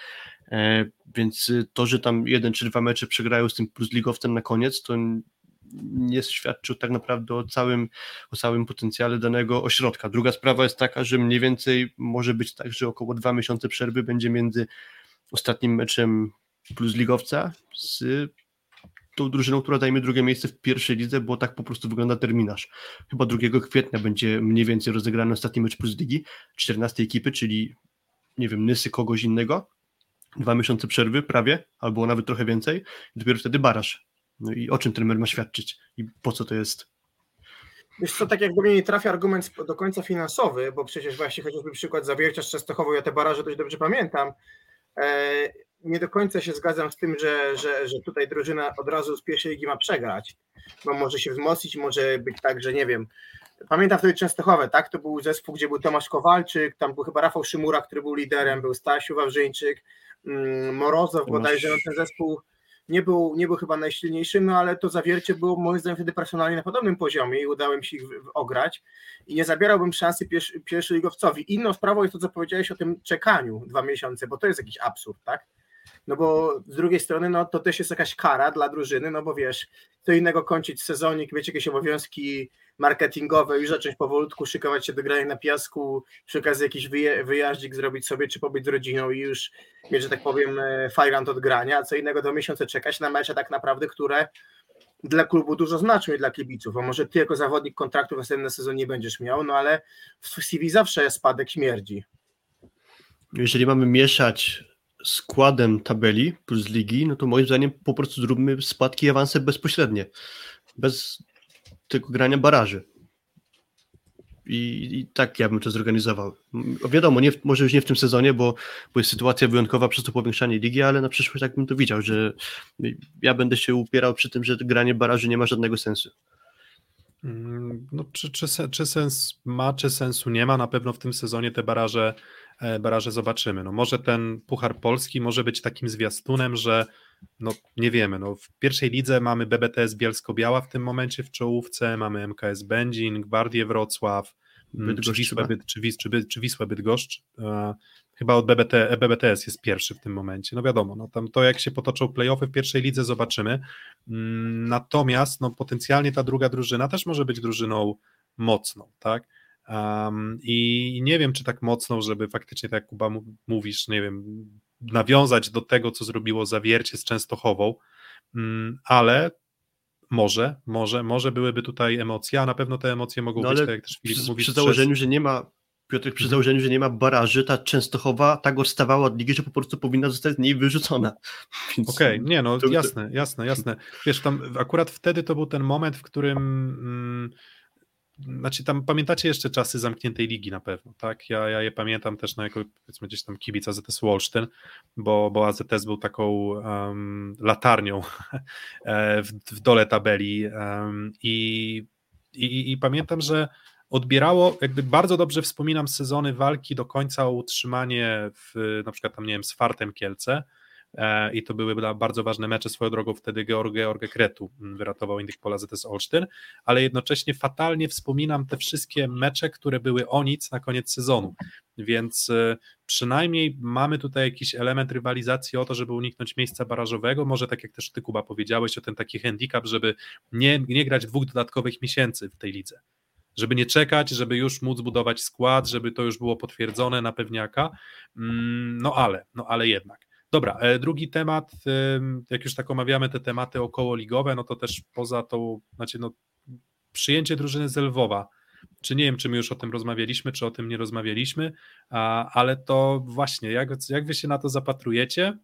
E, więc to, że tam jeden czy dwa mecze przegrają z tym plus ligowcem na koniec, to nie świadczy tak naprawdę o całym, o całym potencjale danego ośrodka. Druga sprawa jest taka, że mniej więcej może być tak, że około dwa miesiące przerwy będzie między ostatnim meczem plus ligowca z tą drużyną, która zajmie drugie miejsce w pierwszej lidze, bo tak po prostu wygląda terminarz. Chyba 2 kwietnia będzie mniej więcej rozegrany ostatni mecz plus ligi, 14 ekipy, czyli nie wiem, Nysy kogoś innego, dwa miesiące przerwy prawie, albo nawet trochę więcej, i dopiero wtedy baraż. No i o czym trener ma świadczyć i po co to jest? Wiesz co, tak jak do mnie nie trafia argument do końca finansowy, bo przecież właśnie chociażby przykład Zawiercia z Częstochową, ja te baraże dość dobrze pamiętam, e, nie do końca się zgadzam z tym, że, że, że tutaj drużyna od razu z pierwszej ligi ma przegrać, bo może się wzmocnić, może być tak, że nie wiem. Pamiętam wtedy Częstochowe, tak? To był zespół, gdzie był Tomasz Kowalczyk, tam był chyba Rafał Szymura, który był liderem, był Stasiu Wawrzyńczyk, mm, Morozow bodajże, no ten zespół nie był, nie był chyba najsilniejszy, no ale to zawiercie było moim zdaniem wtedy personalnie na podobnym poziomie i udało mi się ich ograć i nie zabierałbym szansy pierwszy, pierwszoligowcowi. Inną sprawą jest to, co powiedziałeś o tym czekaniu dwa miesiące, bo to jest jakiś absurd, tak? No bo z drugiej strony no to też jest jakaś kara dla drużyny, no bo wiesz, to innego kończyć sezonik, mieć jakieś obowiązki marketingowe, już zacząć powolutku szykować się do grania na piasku, przy okazji jakiś wyje, wyjaździk zrobić sobie, czy pobyć z rodziną i już mieć, że tak powiem, e, fajrant od grania, co innego do miesiąca czekać na mecze tak naprawdę, które dla klubu dużo znaczą i dla kibiców, a może ty jako zawodnik kontraktu w następnym sezonie nie będziesz miał, no ale w CV zawsze spadek śmierdzi. Jeżeli mamy mieszać składem tabeli plus ligi, no to moim zdaniem po prostu zróbmy spadki i awanse bezpośrednie, bez tego grania baraży. I, I, tak ja bym to zorganizował. Wiadomo, nie, może już nie w tym sezonie, bo, bo jest sytuacja wyjątkowa przez to powiększanie ligi, ale na przyszłość tak bym to widział, że ja będę się upierał przy tym, że granie baraży nie ma żadnego sensu. Mm, no, czy, czy, czy sens ma, czy sensu nie ma? Na pewno w tym sezonie te baraże baraże zobaczymy. No może ten Puchar Polski może być takim zwiastunem, że no nie wiemy, no w pierwszej lidze mamy BBTS Bielsko-Biała w tym momencie w czołówce, mamy MKS Będzin, Gwardię Wrocław, mm, czy Wisłę, czy, Wis, czy, czy Wisłę Bydgoszcz. E, chyba od BBT, BBTS jest pierwszy w tym momencie. No wiadomo, no tam to jak się potoczą playoffy w pierwszej lidze zobaczymy. Mm, natomiast no potencjalnie ta druga drużyna też może być drużyną mocną, tak? Um, I nie wiem, czy tak mocno, żeby faktycznie, tak jak Kuba mówisz, nie wiem, nawiązać do tego, co zrobiło zawiercie z Częstochową, um, ale może, może, może byłyby tutaj emocje, a na pewno te emocje mogą no, być, tak jak też Filip przy, mówi. Przy założeniu, przez... że nie ma Piotr, przy mhm. założeniu, że nie ma baraży, ta Częstochowa tak odstawała od ligi, że po prostu powinna zostać z niej wyrzucona. Okej, okay, nie no, jasne, jasne, jasne. Wiesz, tam akurat wtedy to był ten moment, w którym mm, znaczy tam pamiętacie jeszcze czasy zamkniętej ligi na pewno, tak? Ja, ja je pamiętam też na jako powiedzmy gdzieś tam kibic AZS Wolsztyn, bo, bo AZS był taką um, latarnią e, w, w, dole tabeli um, i, i, i pamiętam, że odbierało, jakby bardzo dobrze wspominam sezony walki do końca o utrzymanie w, na przykład tam, nie wiem, z Fartem Kielce, i to były bardzo ważne mecze swoją drogą wtedy George George Kretu mm, wyratował Indyk Pola ZS Olsztyn, ale jednocześnie fatalnie wspominam te wszystkie mecze, które były o nic na koniec sezonu, więc e, przynajmniej mamy tutaj jakiś element rywalizacji o to, żeby uniknąć miejsca barażowego, może tak jak też ty Kuba powiedziałeś o ten taki handicap, żeby nie, nie grać dwóch dodatkowych miesięcy w tej lidze żeby nie czekać, żeby już móc budować skład, żeby to już było potwierdzone na pewniaka. Mm, no ale, no ale jednak. Dobra, e, drugi temat, jak już tak omawiamy te tematy okołoligowe, no to też poza tą, znaczy no, przyjęcie drużyny z Lwowa, czy nie wiem, czy my już o tym rozmawialiśmy, czy o tym nie rozmawialiśmy, ale to właśnie, jak, jak wy się na to zapatrujecie?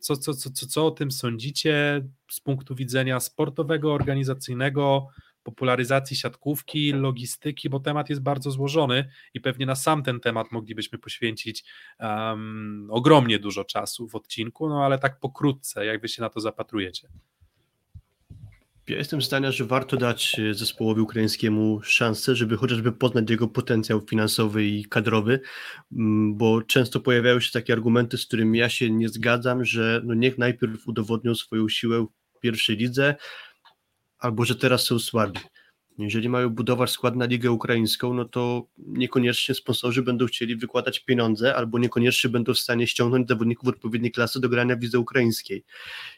Co, co, co, co, co o tym sądzicie z punktu widzenia sportowego, organizacyjnego, popularyzacji siatkówki, logistyki, bo temat jest bardzo złożony i pewnie na sam ten temat moglibyśmy poświęcić um, ogromnie dużo czasu w odcinku, no ale tak pokrótce, jak wy się na to zapatrujecie? Ja jestem zdania, że warto dać e, zespołowi ukraińskiemu szansę, żeby chociażby poznać jego potencjał finansowy i kadrowy, bo często pojawiają się takie argumenty, z którymi ja się nie zgadzam, że no niech najpierw udowodnią swoją siłę w pierwszej lidze, albo że teraz są słabi. Jeżeli mają budować skład na Ligę Ukraińską, no to niekoniecznie sponsorzy będą chcieli wykładać pieniądze, albo niekoniecznie będą w stanie ściągnąć zawodników odpowiedniej klasy do grania w lidze ukraińskiej.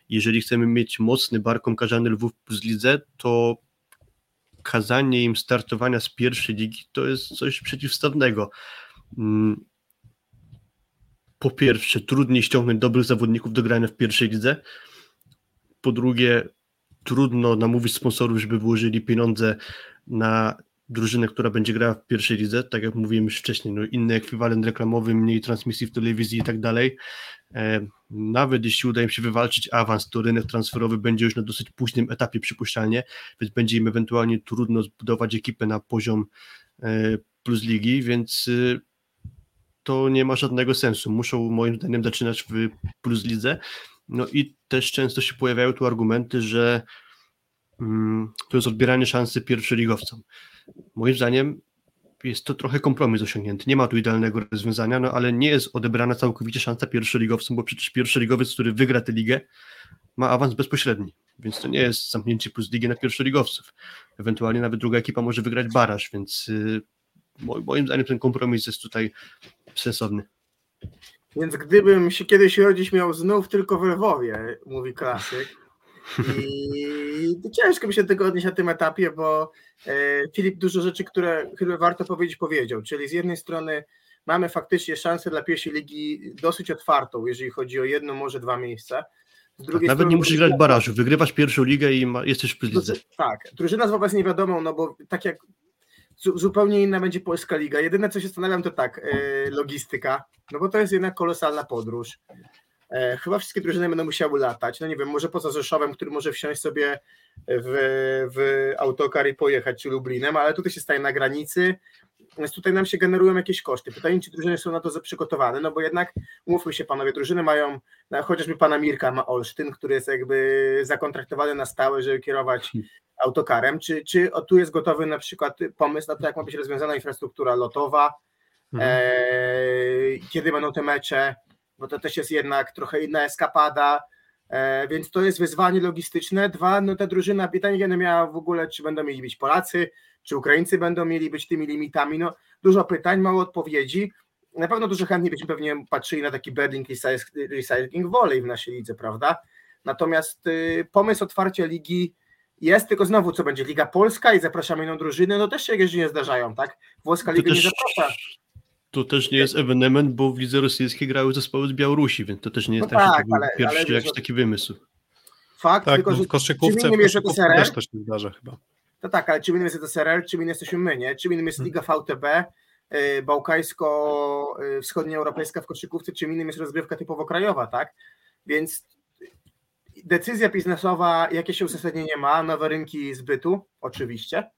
Jeżeli chcemy mieć mocny barką karzany Lwów plus lidze, to kazanie im startowania z pierwszej ligi to jest coś przeciwstawnego. Mm, po pierwsze, trudniej ściągnąć dobrych zawodników do grania w pierwszej lidze. Po drugie, trudno namówić sponsorów, żeby włożyli pieniądze na drużynę, która będzie grała w pierwszej lidze, tak jak mówiłem już wcześniej, no inny ekwiwalent reklamowy, mniej transmisji w telewizji i tak dalej. E, nawet jeśli uda im się wywalczyć awans, to rynek transferowy będzie już na dosyć późnym etapie przypuszczalnie, więc będzie im ewentualnie trudno zbudować ekipę na poziom e, plus ligi, więc e, to nie ma żadnego sensu. Muszą moim zdaniem zaczynać w plus lidze, no i też często się pojawiają tu argumenty, że mm, to jest odbieranie szansy pierwszoligowcom. Moim zdaniem jest to trochę kompromis osiągnięty. Nie ma tu idealnego rozwiązania, no ale nie jest odebrana całkowicie szansa pierwszoligowcom, bo przecież pierwszoligowiec, który wygra tę ligę, ma awans bezpośredni, więc to nie jest zamknięcie plus ligi na pierwszoligowców. Ewentualnie nawet druga ekipa może wygrać baraż, więc yy, moim zdaniem ten kompromis jest tutaj sensowny. Więc gdybym się kiedyś rodzić miał znów tylko w Lwowie, mówi klasyk. I ciężko mi się do tego odnieść na tym etapie, bo e, Filip dużo rzeczy, które chyba warto powiedzieć, powiedział. Czyli z jednej strony mamy faktycznie szansę dla pierwszej ligi dosyć otwartą, jeżeli chodzi o jedno, może dwa miejsca. Tak, nawet nie musisz grać barażu, wygrywasz pierwszą ligę i ma, jesteś w lidze. Tak, drużyna z wobec nie wiadomo, no bo tak jak zupełnie inna będzie Polska Liga. Jedyne, co się zastanawiam, to tak, e, logistyka, no bo to jest jednak kolosalna podróż. E, chyba wszystkie drużyny będą musiały latać. No nie wiem, może poza Rzeszowem, który może wsiąść sobie w, w autokar i pojechać, czy Lublinem, ale tutaj się staje na granicy, więc tutaj nam się generują jakieś koszty. Pytanie, czy drużyny są na to przygotowane, no bo jednak, umówmy się panowie, drużyny mają, no, chociażby pana Mirka ma Olsztyn, który jest jakby zakontraktowany na stałe, żeby kierować autokarem, czy, czy o, tu jest gotowy na przykład pomysł na to, jak ma być rozwiązana infrastruktura lotowa, mhm. e, kiedy będą te mecze, bo to też jest jednak trochę inna eskapada, e, więc to jest wyzwanie logistyczne. Dwa, no ta drużyna, pytanie będę miała w ogóle, czy będą mieli być Polacy, czy Ukraińcy będą mieli być tymi limitami, no dużo pytań, mało odpowiedzi, na pewno dużo chętniej byśmy pewnie patrzyli na taki bedding recycling volley w naszej lidze, prawda? Natomiast y, pomysł otwarcia ligi jest, tylko znowu co będzie Liga Polska i zapraszamy inną drużynę, no też się jakieś nie zdarzają, tak? Włoska Liga też, nie zaprasza. To też nie jest ewenement, bo w lidze rosyjskiej grały zespoły z Białorusi, więc to też nie jest no tak, tak ale, pierwszy ale, jakiś taki wymysł. Fakt, tak, tylko, no, że w koszykówce, w koszykówce też to się zdarza chyba. To tak, ale czym innym jest SRL, czym innym jesteśmy my, nie? Czym innym jest Liga VTB, y, bałkańsko-wschodnioeuropejska w koszykówce, czym innym jest rozgrywka typowo krajowa, tak? Więc decyzja biznesowa, jakie się uzasadnienie ma, nowe rynki zbytu, oczywiście,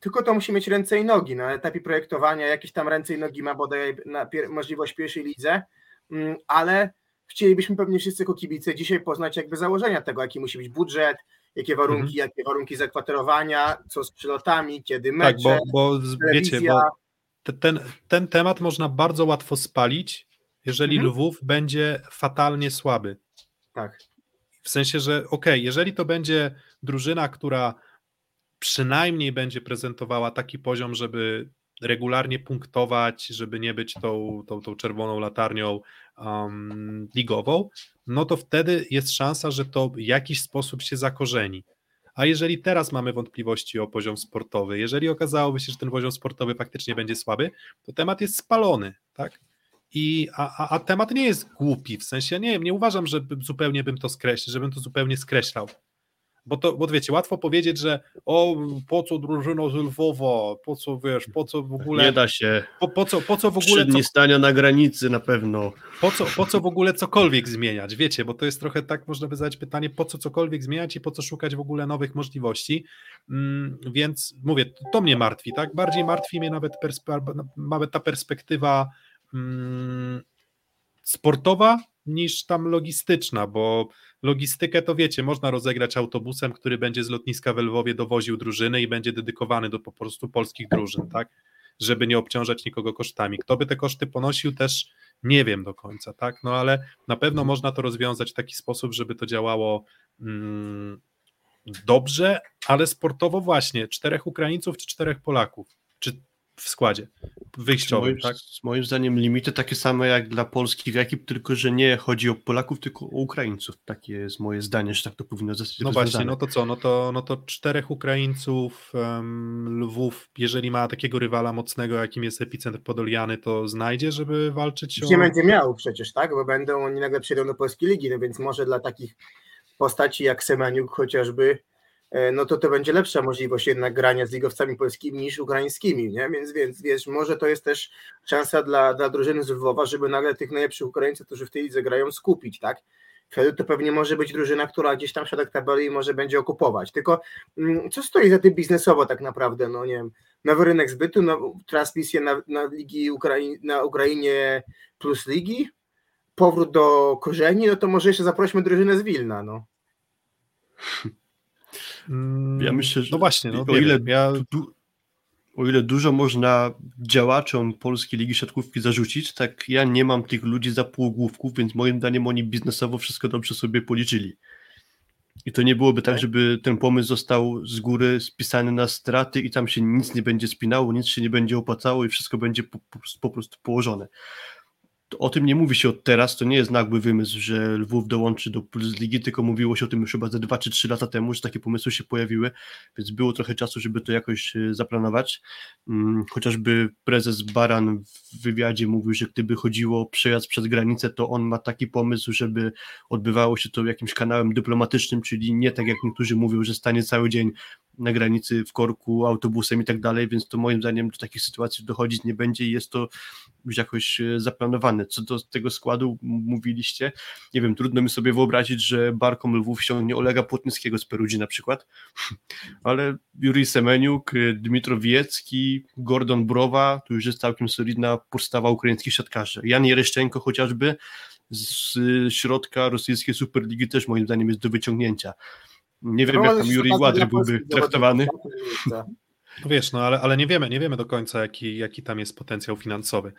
tylko to musi mieć ręce i nogi. Na etapie projektowania jakieś tam ręce i nogi ma bodaj na pier- możliwość pierwszej lidze, mm, ale chcielibyśmy pewnie wszyscy jako kibice dzisiaj poznać jakby założenia tego, jaki musi być budżet, jakie warunki, mhm. jakie warunki zakwaterowania, co z przylotami, kiedy mecze, Tak, bo, bo wiecie, bo ten, ten temat można bardzo łatwo spalić, jeżeli Mhm. Lwów będzie fatalnie słaby. Tak. W sensie, że okej, jeżeli to będzie drużyna, która przynajmniej będzie prezentowała taki poziom, żeby regularnie punktować, żeby nie być tą, tą, tą czerwoną latarnią um, ligową, no to wtedy jest szansa, że to w jakiś sposób się zakorzeni. A jeżeli teraz mamy wątpliwości o poziom sportowy, jeżeli okazałoby się, że ten poziom sportowy faktycznie będzie słaby, to temat jest spalony, tak? I, a, a, a temat nie jest głupi, w sensie nie, nie uważam, że zupełnie bym to skreślił, żebym to zupełnie skreślał. Bo to, bo wiecie, łatwo powiedzieć, że o, po co drużyno z Lwowa, po co, wiesz, po co w ogóle, Nie da się. po, po, co, po co w ogóle, Trzy stania na granicy na pewno. po co, po co w ogóle cokolwiek zmieniać, wiecie, bo to jest trochę tak, można by zadać pytanie, po co cokolwiek zmieniać i po co szukać w ogóle nowych możliwości, mm, więc mówię, to mnie martwi, tak, bardziej martwi mnie nawet, nawet ta perspektywa sportowa niż tam logistyczna, bo logistykę to wiecie, można rozegrać autobusem, który będzie z lotniska w Lwowie dowoził drużyny i będzie dedykowany do po prostu polskich drużyn, tak, żeby nie obciążać nikogo kosztami. Kto by te koszty ponosił też nie wiem do końca, tak, no ale na pewno można to rozwiązać w taki sposób, żeby to działało mm, dobrze, ale sportowo właśnie, czterech Ukraińców czy czterech Polaków, w składzie wyjściowym, moim, tak? moim zdaniem limity takie same jak dla polskich ekip, tylko że nie chodzi o Polaków, tylko o Ukraińców. Takie jest moje zdanie, że tak to powinno zostać No właśnie, no to co, no to, no to czterech Ukraińców, um, Lwów, jeżeli ma takiego rywala mocnego, jakim jest epicentr Podoliany, to znajdzie, żeby walczyć o... Nie będzie miał przecież, tak? Bo będą oni nagle przyjdą do polskiej ligi, no więc może dla takich postaci jak Semeniuk chociażby, no to to będzie lepsza możliwość jednak grania z ligowcami polskimi niż ukraińskimi, nie? Więc, więc wiesz, może to jest też szansa dla, dla drużyny z Lwowa, żeby nagle tych najlepszych Ukraińców, którzy w tej lidze grają, skupić, tak? Wtedy to pewnie może być drużyna, która gdzieś tam środek tabeli może będzie okupować. Tylko mm, co stoi za tym biznesowo tak naprawdę? No nie wiem, nowy rynek zbytu, no, transmisję na, na ligi Ukrai- na Ukrainie plus ligi, powrót do korzeni, no to może jeszcze zaprośmy drużynę z Wilna, no. Mm, Ja myślę, że No właśnie, no, o ile ja... du, du, o ile dużo można działaczom Polskiej Ligi Siatkówki zarzucić, tak ja nie mam tych ludzi za półgłówków, więc moim zdaniem oni biznesowo wszystko dobrze sobie policzyli. I to nie byłoby tak, Tak. żeby ten pomysł został z góry spisany na straty i tam się nic nie będzie spinało, nic się nie będzie opłacało i wszystko będzie po, po, po prostu położone. O tym nie mówi się od teraz, to nie jest nagły wymysł, że Lwów dołączy do Ligi, tylko mówiło się o tym już chyba ze 2 czy 3 lata temu, że takie pomysły się pojawiły, więc było trochę czasu, żeby to jakoś e, zaplanować. Mm, Chociażby prezes Baran w wywiadzie mówił, że gdyby chodziło o przejazd przez granicę, to on ma taki pomysł, żeby odbywało się to jakimś kanałem dyplomatycznym, czyli nie tak jak niektórzy mówią, że stanie cały dzień na granicy w korku autobusem i tak dalej, więc to moim zdaniem do takich sytuacji dochodzić nie będzie i jest to już jakoś e, zaplanowane. Co do tego składu mówiliście, nie wiem, trudno mi sobie wyobrazić, że Barkom Lwów ściągnie Olega Płotnickiego z Perudzi na przykład, ale Jurij Semeniuk, e, Dmitro Wiecki, Gordon Browa, to już jest całkiem solidna podstawa ukraińskich siatkarzy. Jan Jereszczenko chociażby z e, środka rosyjskiej Superligi też moim zdaniem jest do wyciągnięcia. Nie wiem, No, jak ale tam szkoda Ładry byłby traktowany. No wiesz, no ale, ale nie wiemy, nie wiemy do końca, jaki, jaki tam jest potencjał finansowy.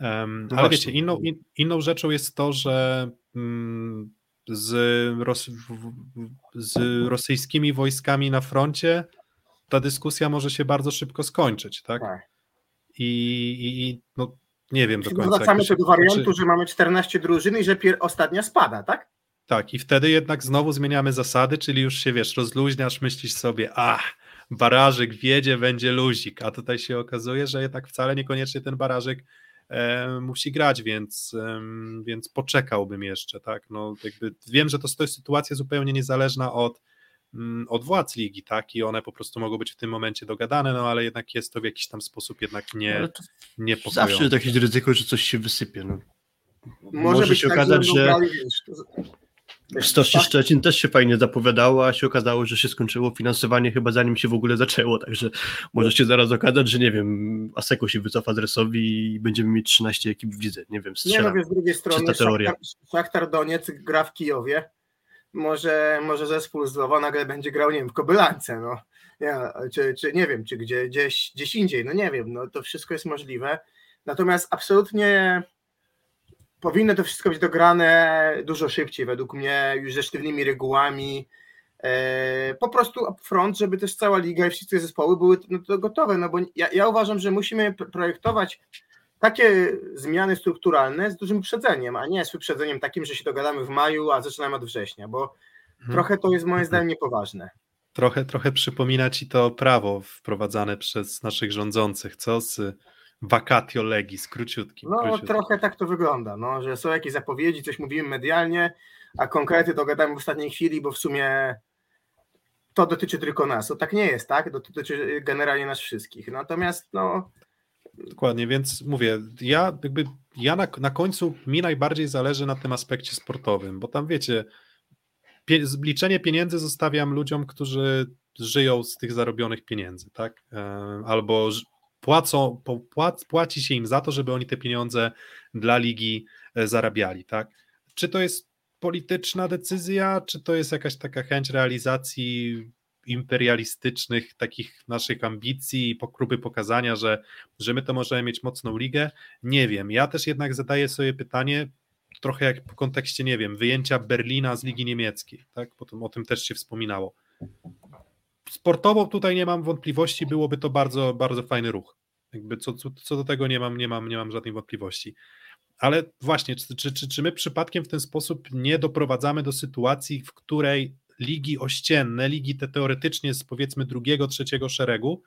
Um, No ale właśnie. wiecie, inną, in, inną rzeczą jest to, że mm, z, Ros, z rosyjskimi wojskami na froncie ta dyskusja może się bardzo szybko skończyć, tak? Tak. I, i, i no, nie wiem do końca. Wracamy się- do wariantu, znaczy- że mamy 14 drużyn i że pier- ostatnia spada, tak? Tak, i wtedy jednak znowu zmieniamy zasady, czyli już się wiesz, rozluźniasz, myślisz sobie, ach, barażyk wiedzie, będzie luzik, a tutaj się okazuje, że jednak wcale niekoniecznie ten barażyk e, musi grać, więc, em, więc poczekałbym jeszcze, tak, no jakby wiem, że to, to jest sytuacja zupełnie niezależna od, mm, od władz ligi, tak, i one po prostu mogą być w tym momencie dogadane, no ale jednak jest to w jakiś tam sposób jednak nie, to niepokojące. Zawsze jest jakieś ryzyko, że coś się wysypie. No. Może, Może być się tak, okazać, będą że- Stocznie tak, Szczecin też się fajnie zapowiadało, a się okazało, że się skończyło finansowanie chyba zanim się w ogóle zaczęło, także może się zaraz okazać, że nie wiem, Aseko się wycofa z Resowi i będziemy mieć 13 ekip w lidze, nie wiem, Nie strzelam. no, wiesz, z drugiej strony. Szachtar, Szachtar Doniec gra w Kijowie, może, może zespół z Lwowa nagle będzie grał, nie wiem, w Kobylance, no. Ja, czy, czy nie wiem, czy gdzie, gdzieś, gdzieś indziej, no nie wiem, no to wszystko jest możliwe. Natomiast absolutnie powinno to wszystko być dograne dużo szybciej, według mnie, już ze sztywnymi regułami. E, po prostu front, żeby też cała liga i wszystkie zespoły były no, to gotowe, no bo ja, ja uważam, że musimy projektować takie zmiany strukturalne z dużym wyprzedzeniem, a nie z wyprzedzeniem takim, że się dogadamy w maju, a zaczynamy od września, bo hmm. trochę to jest moim zdaniem niepoważne. Trochę, trochę przypomina ci to prawo wprowadzane przez naszych rządzących, co z vacatio legis, króciutkim. No króciutkim. trochę tak to wygląda, no, że są jakieś zapowiedzi, coś mówimy medialnie, a konkrety dogadamy w ostatniej chwili, bo w sumie to dotyczy tylko nas. To tak nie jest, tak? Dotyczy generalnie nas wszystkich. Natomiast no. Dokładnie, więc mówię, ja jakby ja na, na końcu mi najbardziej zależy na tym aspekcie sportowym, bo tam wiecie, pie, liczenie pieniędzy zostawiam ludziom, którzy żyją z tych zarobionych pieniędzy, tak? E, albo płacą, płac, płaci się im za to, żeby oni te pieniądze dla ligi e, zarabiali, tak? Czy to jest polityczna decyzja, czy to jest jakaś taka chęć realizacji imperialistycznych takich naszych ambicji i próby pokazania, że, że my to możemy mieć mocną ligę? Nie wiem. Ja też jednak zadaję sobie pytanie, trochę jak w kontekście, nie wiem, wyjęcia Berlina z Ligi Niemieckiej, tak? Potem o tym też się wspominało. Sportowo tutaj nie mam wątpliwości, byłoby to bardzo, bardzo fajny ruch. Jakby co, co, co do tego nie mam, nie, mam, nie mam żadnej wątpliwości. Ale właśnie, czy, czy, czy, my przypadkiem w ten sposób nie doprowadzamy do sytuacji, w której ligi ościenne, ligi te teoretycznie z powiedzmy drugiego, trzeciego szeregu,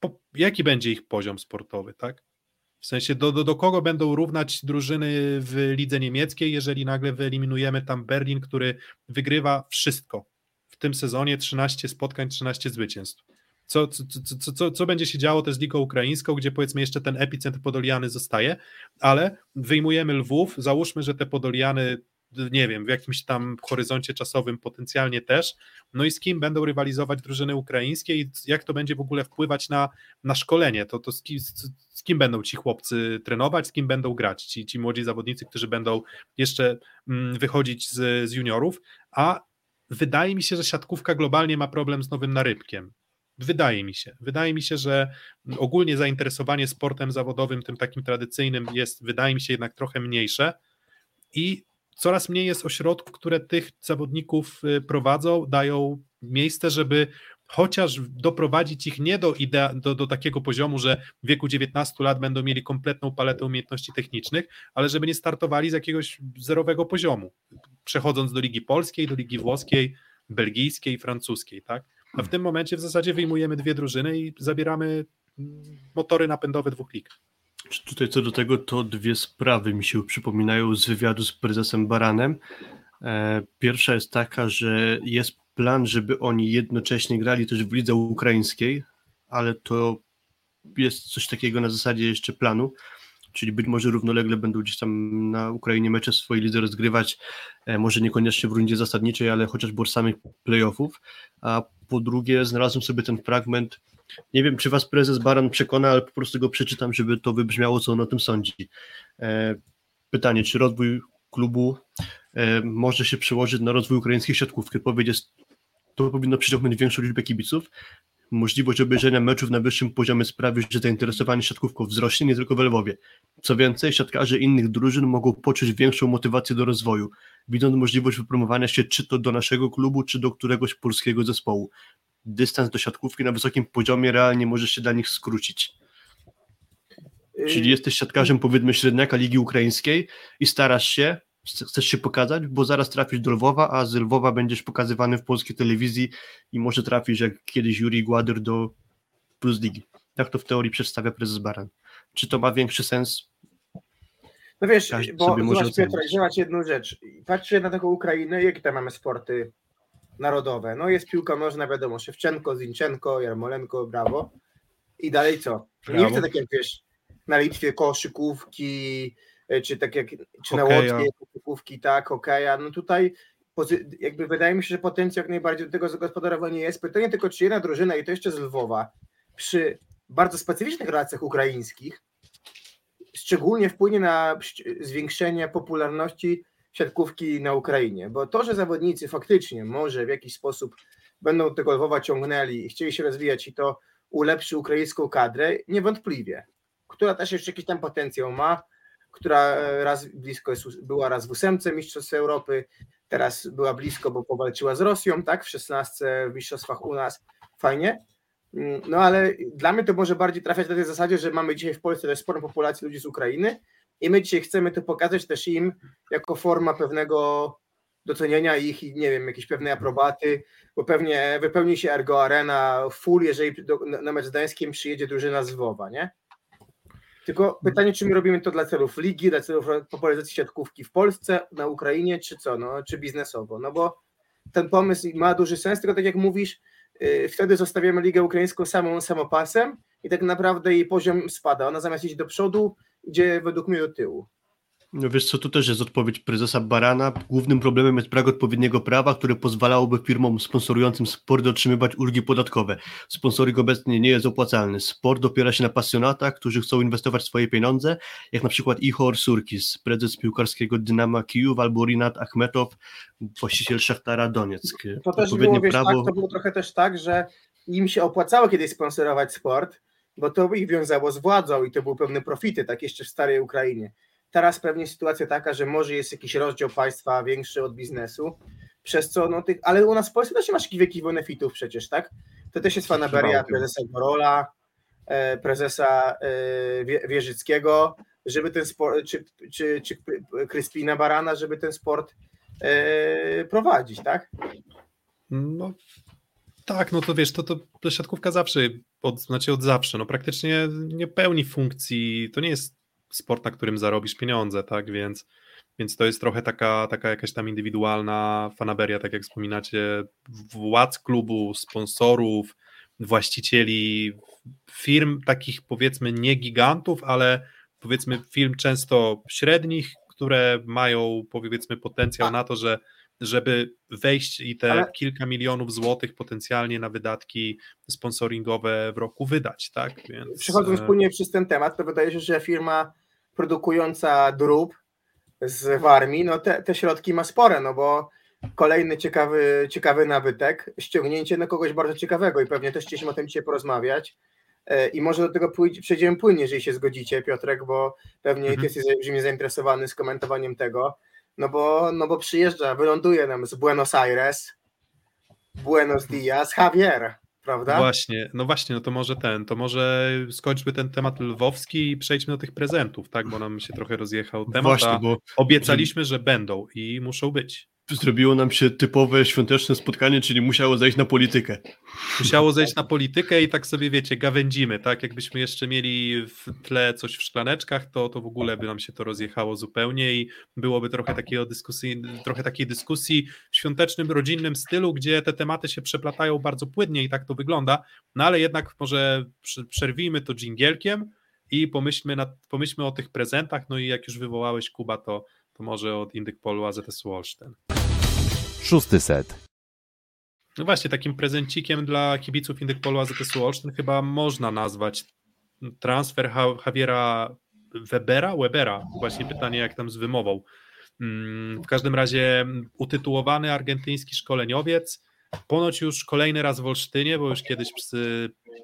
po, jaki będzie ich poziom sportowy, tak? W sensie do, do, do kogo będą równać drużyny w lidze niemieckiej, jeżeli nagle wyeliminujemy tam Berlin, który wygrywa wszystko. Tym sezonie 13 spotkań, 13 zwycięstw. Co, co, co, co, co będzie się działo też z ligą ukraińską, gdzie powiedzmy jeszcze ten epicentr podoliany zostaje, ale wyjmujemy Lwów, załóżmy, że te podoliany nie wiem, w jakimś tam horyzoncie czasowym potencjalnie też, no i z kim będą rywalizować drużyny ukraińskie i jak to będzie w ogóle wpływać na, na szkolenie, to, to z, kim, z kim będą ci chłopcy trenować, z kim będą grać, ci, ci młodzi zawodnicy, którzy będą jeszcze mm, wychodzić z, z juniorów, a wydaje mi się, że siatkówka globalnie ma problem z nowym narybkiem. Wydaje mi się. Wydaje mi się, że ogólnie zainteresowanie sportem zawodowym, tym takim tradycyjnym, jest, wydaje mi się, jednak trochę mniejsze i coraz mniej jest ośrodków, które tych zawodników y, prowadzą, dają miejsce, żeby chociaż doprowadzić ich nie do, idea, do, do takiego poziomu, że w wieku 19 lat będą mieli kompletną paletę umiejętności technicznych, ale żeby nie startowali z jakiegoś zerowego poziomu, przechodząc do ligi polskiej, do ligi włoskiej, belgijskiej, francuskiej, tak? A w tym momencie w zasadzie wyjmujemy dwie drużyny i zabieramy mm, motory napędowe dwóch lig. Tutaj co do tego, to dwie sprawy mi się przypominają z wywiadu z prezesem Baranem. E, pierwsza jest taka, że jest plan, żeby oni jednocześnie grali też w lidze ukraińskiej, ale to jest coś takiego na zasadzie jeszcze planu, czyli być może równolegle będą gdzieś tam na Ukrainie mecze swojej lidze rozgrywać, e, może niekoniecznie w rundzie zasadniczej, ale chociażby od samych playoffów, a po drugie znalazłem sobie ten fragment, nie wiem czy was prezes Baran przekona, ale po prostu go przeczytam, żeby to wybrzmiało, co on o tym sądzi. E, pytanie, czy rozwój klubu może się przełożyć na rozwój ukraińskiej siatkówki? Odpowiedź jest, to powinno przyciągnąć większą liczbę kibiców, możliwość obejrzenia meczów na wyższym poziomie sprawi, że zainteresowanie siatkówką wzrośnie nie tylko w Lwowie. Co więcej, siatkarze innych drużyn mogą poczuć większą motywację do rozwoju, widząc możliwość wypromowania się czy to do naszego klubu, czy do któregoś polskiego zespołu. Dystans do siatkówki na wysokim poziomie realnie może się dla nich skrócić. Czyli jesteś siatkarzem powiedzmy średniaka Ligi Ukraińskiej i starasz się, chcesz się pokazać, bo zaraz trafisz do Lwowa, a z Lwowa będziesz pokazywany w polskiej telewizji i może trafisz jak kiedyś Juri Gładyr do Plus Ligi. Tak to w teorii przedstawia prezes Baran. Czy to ma większy sens? No wiesz, Każdy bo zobacz Piotr, zobacz jedną rzecz. Patrzę na taką Ukrainę, jakie tam mamy sporty narodowe. No jest piłka nożna, wiadomo, Szewczenko, Zinczenko, Jarmolenko, brawo. I dalej co? Brawo. Nie chcę tak jak wiesz, na Litwie koszykówki, czy tak jak czy na Łotwie, koszykówki, tak, hokeja, no tutaj jakby wydaje mi się, że potencjał jak najbardziej do tego zagospodarowania jest. Pytanie tylko, czy jedna drużyna, i to jeszcze z Lwowa, przy bardzo specyficznych relacjach ukraińskich, szczególnie wpłynie na zwiększenie popularności siatkówki na Ukrainie, bo to, że zawodnicy faktycznie może w jakiś sposób będą tego Lwowa ciągnęli i chcieli się rozwijać i to ulepszy ukraińską kadrę, niewątpliwie, która też jeszcze jakiś tam potencjał ma, która raz blisko jest, była raz w ósemce Mistrzostw Europy, teraz była blisko, bo powalczyła z Rosją, tak, w szesnastce w Mistrzostwach u nas, fajnie. Mm, no ale dla mnie to może bardziej trafiać na tej zasadzie, że mamy dzisiaj w Polsce też sporą populację ludzi z Ukrainy i my dzisiaj chcemy to pokazać też im jako forma pewnego docenienia ich i nie wiem, jakiejś pewnej aprobaty, bo pewnie wypełni się Ergo Arena full, jeżeli do, na mecz z Gdańskiem przyjedzie drużyna z Wowa, nie? Tylko pytanie, czy my robimy to dla celów ligi, dla celów popularyzacji siatkówki w Polsce, na Ukrainie, czy co, no, czy biznesowo, no bo ten pomysł ma duży sens, tylko tak jak mówisz, yy, wtedy zostawiamy ligę ukraińską samą samopasem i tak naprawdę jej poziom spada, ona zamiast iść do przodu, idzie według mnie do tyłu. No wiesz co, to też jest odpowiedź prezesa Barana. Głównym problemem jest brak odpowiedniego prawa, które pozwalałoby firmom sponsorującym sport otrzymywać ulgi podatkowe. Sponsoring obecnie nie jest opłacalny. Sport opiera się na pasjonatach, którzy chcą inwestować swoje pieniądze, jak na przykład Ihor Surkis, prezes piłkarskiego Dynama Kijów, albo Rinat Achmetow, właściciel Szachtara Donieck. To też było, wiesz, prawo... tak, to było trochę też tak, że im się opłacało kiedyś sponsorować sport, bo to ich wiązało z władzą i to były pewne profity, tak jeszcze w starej Ukrainie. Teraz pewnie sytuacja taka, że może jest jakiś rozdział państwa większy od biznesu, przez co, no tych, ale u nas w Polsce też nie masz wielkich benefitów przecież, tak? To też jest fanaberia prezesa Gorola, e, prezesa e, Wierzyckiego, żeby ten sport, czy, czy, czy Kryspina Barana, żeby ten sport e, prowadzić, tak? No tak, no to wiesz, to, to, to siatkówka zawsze, od, znaczy od zawsze, no praktycznie nie pełni funkcji, to nie jest sport, na którym zarobisz pieniądze, tak, więc, więc to jest trochę taka, taka jakaś tam indywidualna fanaberia, tak jak wspominacie, władz klubu, sponsorów, właścicieli firm takich powiedzmy nie gigantów, ale powiedzmy firm często średnich, które mają powiedzmy potencjał na to, że żeby wejść i te ale... kilka milionów złotych potencjalnie na wydatki sponsoringowe w roku wydać, tak? Więc... Przechodząc e, płynnie przez ten temat, to wydaje się, że firma produkująca drób z Warmii, no te, te środki ma spore, no bo kolejny ciekawy, ciekawy nabytek, ściągnięcie na kogoś bardzo ciekawego i pewnie też chcieliśmy o tym dzisiaj porozmawiać. E, i może do tego przejdziemy płynnie, jeżeli się zgodzicie, Piotrek, bo pewnie mhm. ty jesteś olbrzymie zainteresowany skomentowaniem tego, no bo, no bo przyjeżdża, wyląduje nam z Buenos Aires, Buenos Dias, Javier prawda? Właśnie, no właśnie, no to może ten, to może skończmy ten temat lwowski i przejdźmy do tych prezentów, tak, bo nam się trochę rozjechał temat, właśnie, bo obiecaliśmy, że będą i muszą być zrobiło nam się typowe świąteczne spotkanie, czyli musiało zejść na politykę. Musiało zejść na politykę i tak sobie wiecie, gawędzimy, tak? Jakbyśmy jeszcze mieli w tle coś w szklaneczkach, to, to w ogóle by nam się to rozjechało zupełnie i byłoby trochę takiej dyskusji, trochę takiej dyskusji w świątecznym, rodzinnym stylu, gdzie te tematy się przeplatają bardzo płynnie i tak to wygląda, no ale jednak może przerwijmy to dżingielkiem i pomyślmy, nad, pomyślmy o tych prezentach, no i jak już wywołałeś Kuba, to to może od Indyk Polu AZS Wolsztyn. Szósty set. No właśnie, takim prezencikiem dla kibiców Indyk Polu AZS Wolsztyn chyba można nazwać transfer Javiera Webera, Webera, właśnie pytanie jak tam z wymową. Mm, w każdym razie utytułowany argentyński szkoleniowiec, ponoć już kolejny raz w Olsztynie, bo już kiedyś z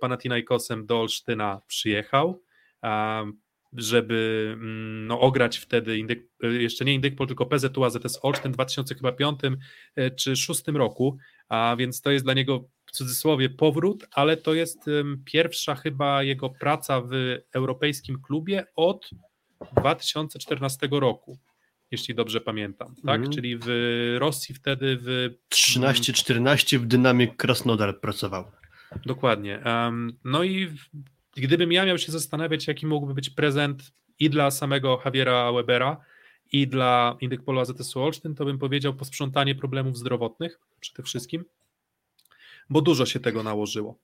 Panathinaikosem do Olsztyna przyjechał żeby mm, no, ograć wtedy indyk, jeszcze nie Indykpol, tylko PZU AZS Olsztyn w 2005 e, czy 2006 roku, a więc to jest dla niego w cudzysłowie powrót, ale to jest pierwsza chyba jego praca w europejskim klubie od 2014 roku, jeśli dobrze pamiętam, tak? Mm. Czyli w Rosji wtedy w... 13-14 w Dynamik Krasnodar pracował. Dokładnie. No i gdybym ja miał się zastanawiać, jaki mógłby być prezent i dla samego Javiera Webera, i dla Indykpolu AZS-u Olsztyn, to bym powiedział posprzątanie problemów zdrowotnych przede wszystkim, bo dużo się tego nałożyło.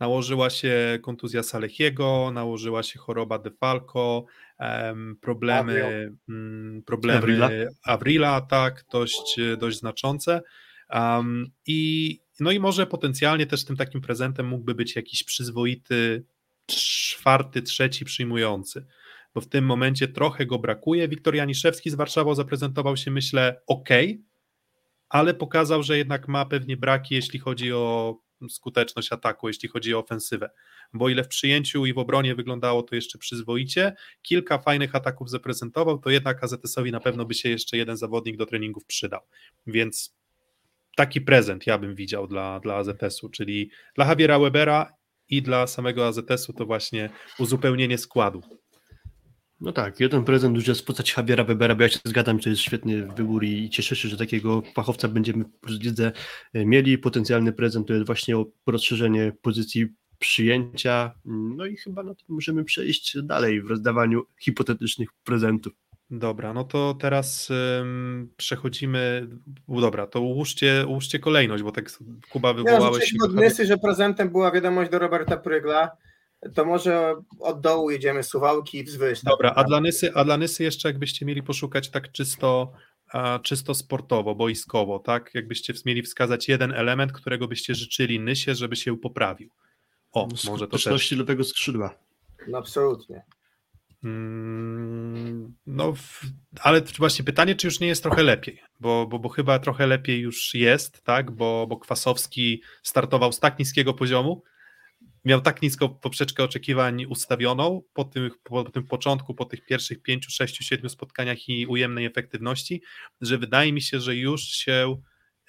Nałożyła się kontuzja Salechiego, nałożyła się choroba De Falco, um, problemy, um, problemy Avrila. Avrila, tak, dość, dość znaczące. Um, i, no i może potencjalnie też tym takim prezentem mógłby być jakiś przyzwoity czwarty, trzeci przyjmujący, bo w tym momencie trochę go brakuje. Wiktor Janiszewski z Warszawą zaprezentował się, myślę, ok, ale pokazał, że jednak ma pewnie braki, jeśli chodzi o skuteczność ataku, jeśli chodzi o ofensywę. Bo ile w przyjęciu i w obronie wyglądało to jeszcze przyzwoicie, kilka fajnych ataków zaprezentował, to jednak AZS-owi na pewno by się jeszcze jeden zawodnik do treningów przydał. Więc taki prezent ja bym widział dla, dla AZS-u, czyli dla Javiera Webera i dla samego AZS-u to właśnie uzupełnienie składu. No tak, jeden prezent już jest w postaci Javiera Webera, bo ja się zgadzam, to jest świetny wybór i cieszę się, że takiego fachowca będziemy w lidze mieli. Potencjalny prezent to jest właśnie rozszerzenie pozycji przyjęcia, no i chyba na tym możemy przejść dalej w rozdawaniu hipotetycznych prezentów. Dobra, no to teraz ym, przechodzimy. Dobra, to ułóżcie, ułóżcie kolejność, bo tak Kuba wywołałeś. Ja odnysy, że prezentem była wiadomość do Roberta Prygla. To może od dołu jedziemy suwałki wzwyż. Tak? Dobra, a dla, Nysy, a dla Nysy jeszcze jakbyście mieli poszukać tak czysto, a, czysto sportowo, boiskowo, tak? Jakbyście mieli wskazać jeden element, którego byście życzyli Nysie, żeby się poprawił. O, no, może to też. lewego skrzydła. No, absolutnie. Mm, no, ale właśnie pytanie, czy już nie jest trochę lepiej, bo, bo, bo chyba trochę lepiej już jest, tak? Bo, bo Kwasowski startował z tak niskiego poziomu, miał tak nisko poprzeczkę oczekiwań ustawioną po tym, po tym początku, po tych pierwszych pięciu, sześciu, siedmiu spotkaniach i ujemnej efektywności, że wydaje mi się, że już się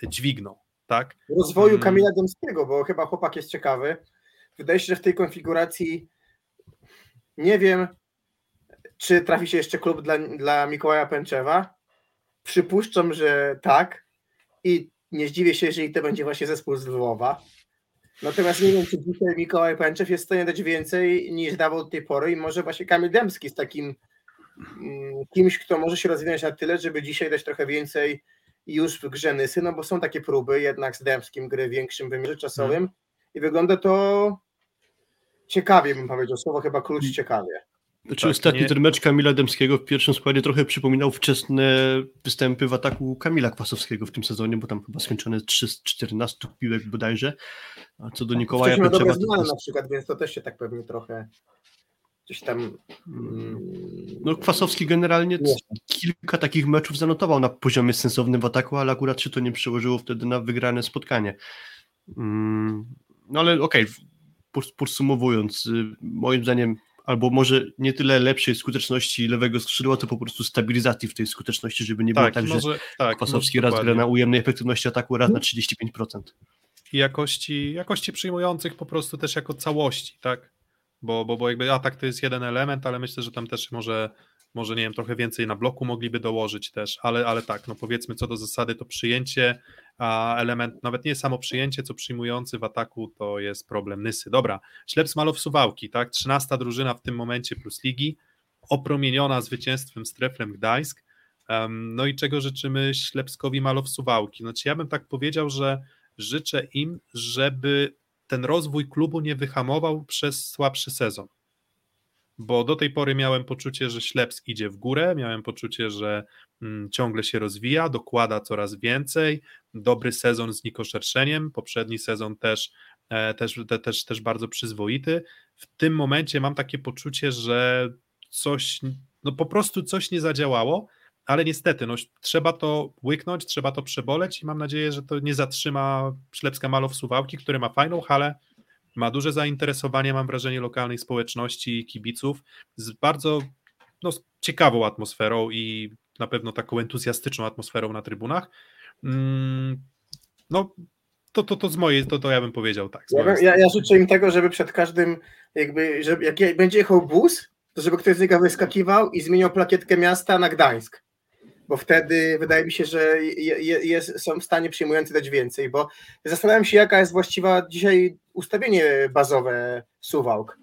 dźwignął, tak? Rozwoju hmm. Kamila Dębskiego, bo chyba chłopak jest ciekawy. Wydaje się, że w tej konfiguracji nie wiem, czy trafi się jeszcze klub dla, dla Mikołaja Pęczewa. Przypuszczam, że tak i nie zdziwię się, jeżeli to będzie właśnie zespół z Lwowa Natomiast nie wiem, czy dzisiaj Mikołaj Pęczew jest w stanie dać więcej niż dawał do tej pory i może właśnie Kamil Dębski z takim mm, kimś, kto może się rozwinąć na tyle, żeby dzisiaj dać trochę więcej już w grze Nysy, no bo są takie próby jednak z Dębskim gry w większym wymiarze czasowym hmm. i wygląda to ciekawie bym powiedział, słowo chyba klucz hmm. ciekawie. Znaczy tak, ostatni nie... ten mecz Kamila Dębskiego w pierwszym składzie trochę przypominał wczesne występy w ataku Kamila Kwasowskiego w tym sezonie, bo tam chyba skończone 3 z 14 piłek bodajże, a co do Nikołaja Wcześniej Pietrzewa... zmiany na przykład, więc to też się tak pewnie trochę gdzieś tam... Mm... No Kwasowski generalnie kilka takich meczów zanotował na poziomie sensownym w ataku, ale akurat się to nie przełożyło wtedy na wygrane spotkanie. Mm... No ale okej, okay, podsumowując, y, moim zdaniem albo może nie tyle lepszej skuteczności lewego skrzydła, to po prostu stabilizacji w tej skuteczności, żeby nie było tak, tak może, że tak, Kwasowski raz gra na ujemnej efektywności ataku, raz na 35%. I jakości, jakości przyjmujących po prostu też jako całości, tak? Bo, bo, bo jakby atak to jest jeden element, ale myślę, że tam też może może nie wiem, trochę więcej na bloku mogliby dołożyć też, ale, ale tak, no powiedzmy co do zasady to przyjęcie, a element, nawet nie samo przyjęcie, co przyjmujący w ataku to jest problem Nysy. Dobra, Ślep Smalow Suwałki, tak, 13 drużyna w tym momencie plus ligi, opromieniona zwycięstwem z Treflem Gdańsk, um, no i czego życzymy Ślepskowi Malow Suwałki? Znaczy ja bym tak powiedział, że życzę im, żeby ten rozwój klubu nie wyhamował przez słabszy sezon bo do tej pory miałem poczucie, że Śleps idzie w górę, miałem poczucie, że mm, ciągle się rozwija, dokłada coraz więcej, dobry sezon z Nikoszerszeniem, poprzedni sezon też, e, też, te, też, też bardzo przyzwoity. W tym momencie mam takie poczucie, że coś, no po prostu coś nie zadziałało, ale niestety, no, trzeba to łyknąć, trzeba to przeboleć i mam nadzieję, że to nie zatrzyma Ślepska Malow Suwałki, który ma fajną halę, ma duże zainteresowanie, mam wrażenie, lokalnej społeczności i kibiców z bardzo no, ciekawą atmosferą i na pewno taką entuzjastyczną atmosferą na trybunach. Mm, no, to, to, to z mojej, to, to ja bym powiedział tak. Ja, ja, ja, życzę im tego, żeby przed każdym, jakby, żeby, jak będzie jechał bus, to żeby ktoś z niego wyskakiwał i zmieniał plakietkę miasta na Gdańsk bo wtedy wydaje mi się, że jest, są w stanie przyjmujący dać więcej, bo zastanawiam się, jaka jest właściwa dzisiaj ustawienie bazowe Suwałk.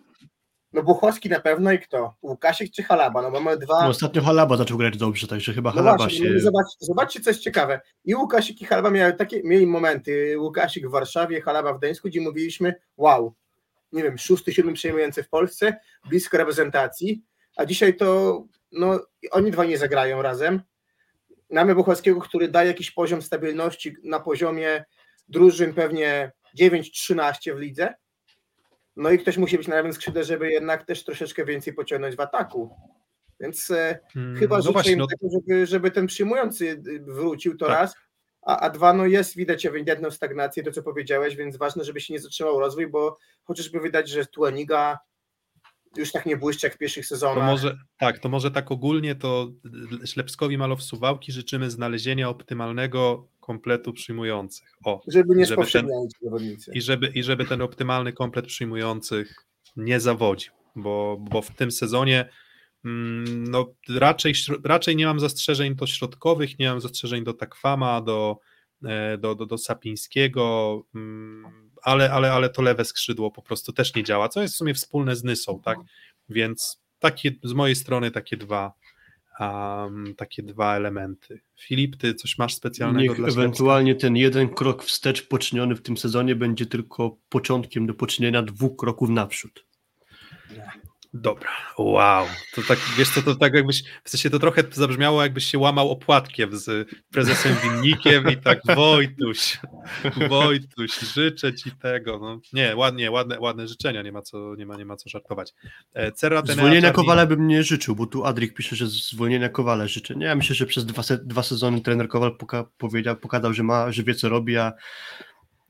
No Buchowski na pewno i kto? Łukasik czy Halaba? No mamy dwa... No ostatnio Halaba zaczął grać dobrze, także chyba no Halaba właśnie, się... No zobacz, zobaczcie coś ciekawe. I Łukasik i Halaba miały takie, mieli momenty, Łukasik w Warszawie, Halaba w Gdańsku, gdzie mówiliśmy, wow, nie wiem, szósty, siódmy przejmujący w Polsce, blisko reprezentacji, a dzisiaj to, no oni dwa nie zagrają razem, mamy Buchowskiego, który daje jakiś poziom stabilności na poziomie drużyn pewnie 9-13 w lidze. No i ktoś musi być na lewym skrzydle, żeby jednak też troszeczkę więcej pociągnąć w ataku. Więc e, hmm, chyba no życzę im no... tego, żeby, żeby ten przyjmujący wrócił to tak. raz, a, a dwa, no jest widać ewidentną stagnację, to co powiedziałeś, więc ważne, żeby się nie zatrzymał rozwój, bo chociażby widać, że Tuaniga już tak nie błyszczy jak w pierwszych sezonach. To może, tak, to może tak ogólnie to Ślepskowi Malow Suwałki życzymy znalezienia optymalnego kompletu przyjmujących. O, żeby nie ci zawodnicy. I żeby, I żeby ten optymalny komplet przyjmujących nie zawodził, bo, bo w tym sezonie mm, no, raczej, raczej nie mam zastrzeżeń do środkowych, nie mam zastrzeżeń do Takwama, do, e, do, do, do Sapińskiego, mm, ale, ale, ale to lewe skrzydło po prostu też nie działa, co jest w sumie wspólne z Nysą, tak? Więc takie, z mojej strony takie dwa, um, takie dwa elementy. Filip, ty coś masz specjalnego Niech dla ewentualnie ten jeden krok wstecz poczyniony w tym sezonie będzie tylko początkiem do poczynienia dwóch kroków naprzód. Dobra, wow. To tak, wiesz co, to tak jakbyś, w sensie to trochę zabrzmiało, jakbyś się łamał opłatkiem z prezesem Winnikiem i tak Wojtuś, Wojtuś, życzę ci tego. No, nie, ładnie, ładne, ładne życzenia, nie ma co, nie ma, nie ma co żartować. E, Cerra zwolnienia Czarni... Kowala bym nie życzył, bo tu Adrik pisze, że zwolnienia Kowala życzę. Nie, ja myślę, że przez dwa, se, dwa sezony trener Kowal poka, powiedział, pokazał, że ma, że wie co robi, a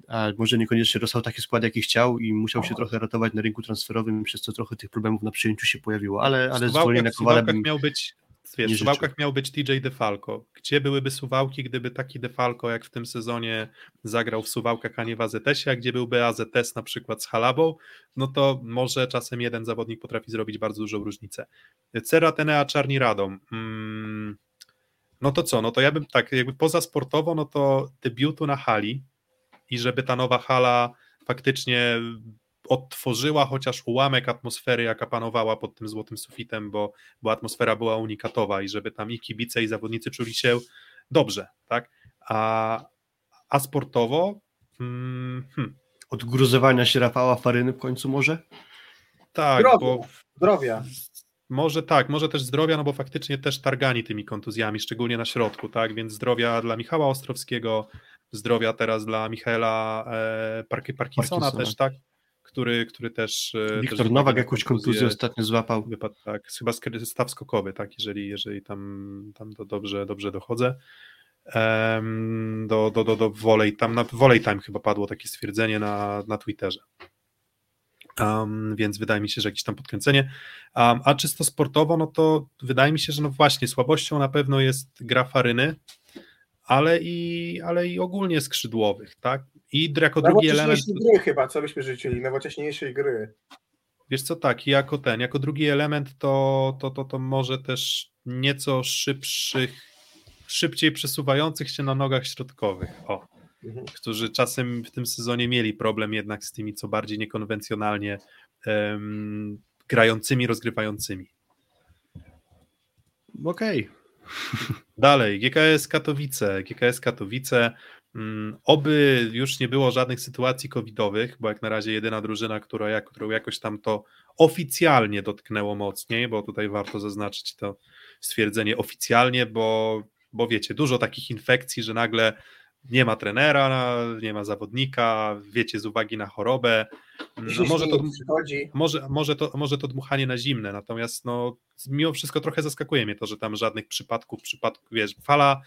a może niekoniecznie dostał taki skład, jaki chciał i musiał się trochę ratować na rynku transferowym, przez co trochę tych problemów na przyjęciu się pojawiło, ale, ale zwolnienie Kowala bym miał być Wiesz, w Suwałkach miał być TJ DeFalco. Gdzie byłyby Suwałki, gdyby taki DeFalco jak w tym sezonie zagrał w Suwałkach, a nie w AZS-ie, a gdzie byłby AZS na przykład z Halabą, no to może czasem jeden zawodnik potrafi zrobić bardzo dużą różnicę. Cera Tenea Czarni Radom. Mm, no to co, no to ja bym tak, jakby poza sportowo, no to debiutu na hali, i żeby ta nowa hala faktycznie odtworzyła chociaż ułamek atmosfery, jaka panowała pod tym złotym sufitem, bo, bo atmosfera była unikatowa i żeby tam i kibice, i zawodnicy czuli się dobrze, tak? A, a sportowo hmm, hmm. od gruzowania się Rafała Faryny w końcu może? Tak, zdrowia. bo zdrowia. Może tak, może też zdrowia, no bo faktycznie też targani tymi kontuzjami, szczególnie na środku, tak, więc zdrowia dla Michała Ostrowskiego, zdrowia teraz dla Michaela e, Park Parkinsona, Parkinsona, też, tak? Który, który też. E, Wiktor też Nowak jakąś kontuzję ostatnio złapał. Wypadł, tak, chyba staw skokowy, tak, jeżeli, jeżeli tam, tam to dobrze, dobrze dochodzę. Do, do, do, do volley, tam na volley time chyba padło takie stwierdzenie na, na Twitterze. Um, więc wydaje mi się, że jakieś tam podkręcenie. Um, a czysto sportowo, no to wydaje mi się, że no właśnie słabością na pewno jest gra Faryny, ale i, ale i ogólnie skrzydłowych, tak? I jako drugi element. gry chyba, co byśmy życzyli, nowocześniejszej gry. Wiesz co, tak, jako ten, jako drugi element to, to, to, to może też nieco szybszych, szybciej przesuwających się na nogach środkowych, o, mhm. którzy czasem w tym sezonie mieli problem jednak z tymi co bardziej niekonwencjonalnie um, grającymi, rozgrywającymi. Okej, okay. Dalej, GKS Katowice. GKS Katowice. Um, oby już nie było żadnych sytuacji covidowych, bo jak na razie jedyna drużyna, która, jak, którą jakoś tam to oficjalnie dotknęło mocniej, bo tutaj warto zaznaczyć to stwierdzenie oficjalnie, bo, bo wiecie, dużo takich infekcji, że nagle nie ma trenera, nie ma zawodnika, wiecie, z uwagi na chorobę. No, może, to, może, może, to, może to dmuchanie na zimne, natomiast no, mimo wszystko trochę zaskakuje mnie to, że tam żadnych przypadków, przypadków wiesz, fala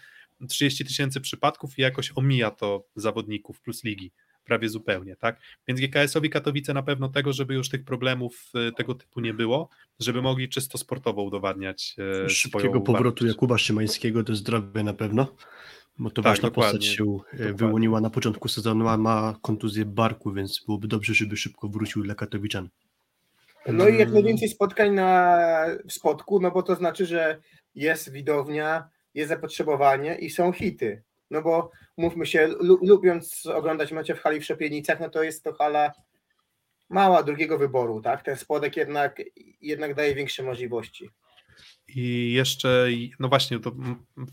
30 tysięcy przypadków i jakoś omija to zawodników plus ligi prawie zupełnie, tak? Więc GKS-owi Katowice na pewno tego, żeby już tych problemów e, tego typu nie było, żeby mogli czysto sportowo udowadniać e, Szybkiego powrotu wartość. Jakuba Szymańskiego do zdrowia na pewno. Bo to tak, ważna dokładnie. postać się e, dokładnie. wyłoniła na początku sezonu, a ma kontuzję barku, więc byłoby dobrze, żeby szybko wrócił dla Katowiczan. No i jak najwięcej spotkań na w spotku, no bo to znaczy, że jest widownia, jest zapotrzebowanie i są hity. No bo mówmy się, lubiąc oglądać mecze w hali w Szopienicach, no to jest to hala mała drugiego wyboru, tak? Ten spodek jednak, jednak daje większe możliwości. I jeszcze, no właśnie, to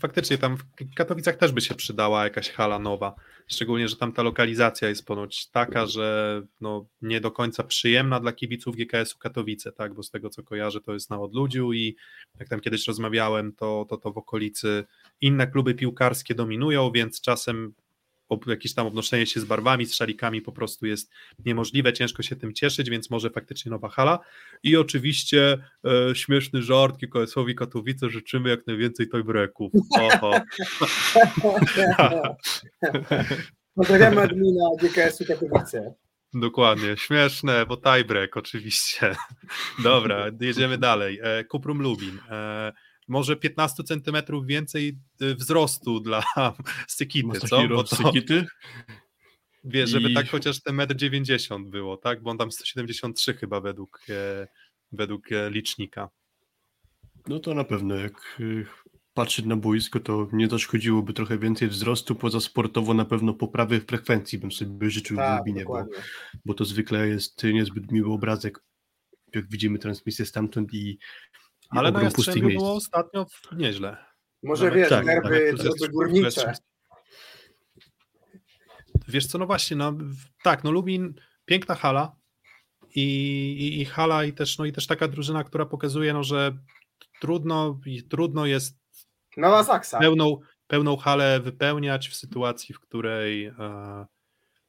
faktycznie tam w Katowicach też by się przydała jakaś hala nowa. Szczególnie, że tam ta lokalizacja jest ponoć taka, że no, nie do końca przyjemna dla kibiców GKS-u Katowice, tak? Bo z tego co kojarzę, to jest na odludziu i jak tam kiedyś rozmawiałem, to, to, to w okolicy inne kluby piłkarskie dominują, więc czasem jakieś tam obnoszenie się z barwami, z szalikami po prostu jest niemożliwe, ciężko się tym cieszyć, więc może faktycznie nowa hala. I oczywiście e, śmieszny żart KS-owi Katowice, życzymy jak najwięcej tojbreków. Pozdrawiamy admina GKS-u Katowice. Dokładnie, śmieszne, bo tiebreak oczywiście. Dobra, jedziemy dalej. E, Kuprum Lubin. E, może 15 centymetrów więcej e, wzrostu dla Sykity, co? Bo to, Sykity? wiesz, żeby I- tak chociaż te 1,90 m było, tak? Bo on tam 173 chyba według, e, według e, licznika. No to na pewno, jak y, patrzeć na boisko, to nie zaszkodziłoby trochę więcej wzrostu, poza sportowo na pewno poprawy frekwencji bym sobie życzył w Lubinie, bo, bo to zwykle jest niezbyt miły obrazek, jak widzimy transmisję stamtąd i Ale na Jastrzębiu miejsc. było ostatnio nieźle. Może Nawet wiesz, tak, nerwy, ze- górnicze. Wiesz co, no właśnie, no tak, no Lubin, piękna hala i, i, i hala i też, no i też taka drużyna, która pokazuje, no, że trudno, i trudno jest Nowa Zaksa. pełną, pełną halę wypełniać w sytuacji, w której e,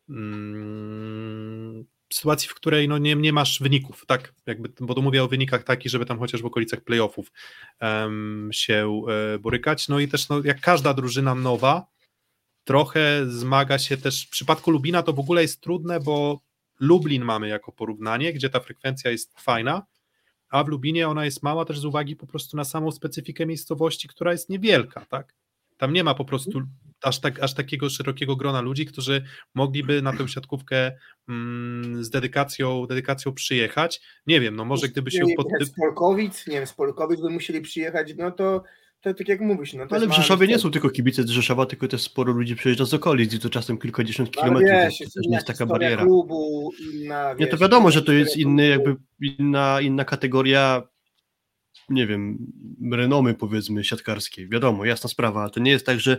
mm, sytuacji, w której no nie, nie masz wyników, tak, jakby, bo tu mówię o wynikach takich, żeby tam chociaż w okolicach playoffów em, się e, borykać, no i też no, jak każda drużyna nowa, trochę zmaga się też, w przypadku Lubina to w ogóle jest trudne, bo Lublin mamy jako porównanie, gdzie ta frekwencja jest fajna, a w Lubinie ona jest mała też z uwagi po prostu na samą specyfikę miejscowości, która jest niewielka, tak? Tam nie ma po prostu aż, tak, aż takiego szerokiego grona ludzi, którzy mogliby na tę siatkówkę mm, z dedykacją, dedykacją przyjechać. Nie wiem, no może gdyby się pod... Z Polkowic, nie wiem, z Polkowic by musieli przyjechać, no to, to tak jak mówisz, no Ale w Rzeszowie nie są tylko kibice z Rzeszowa, tylko też sporo ludzi przyjeżdża z okolic i to czasem kilkadziesiąt Ale kilometrów, wiesz, to też nie jest taka bariera. klubu, inna, Nie, to wiesz, wiadomo, że to jest inny, jakby inna, inna kategoria, nie wiem, renomy powiedzmy siatkarskiej. Wiadomo, jasna sprawa, ale to nie jest tak, że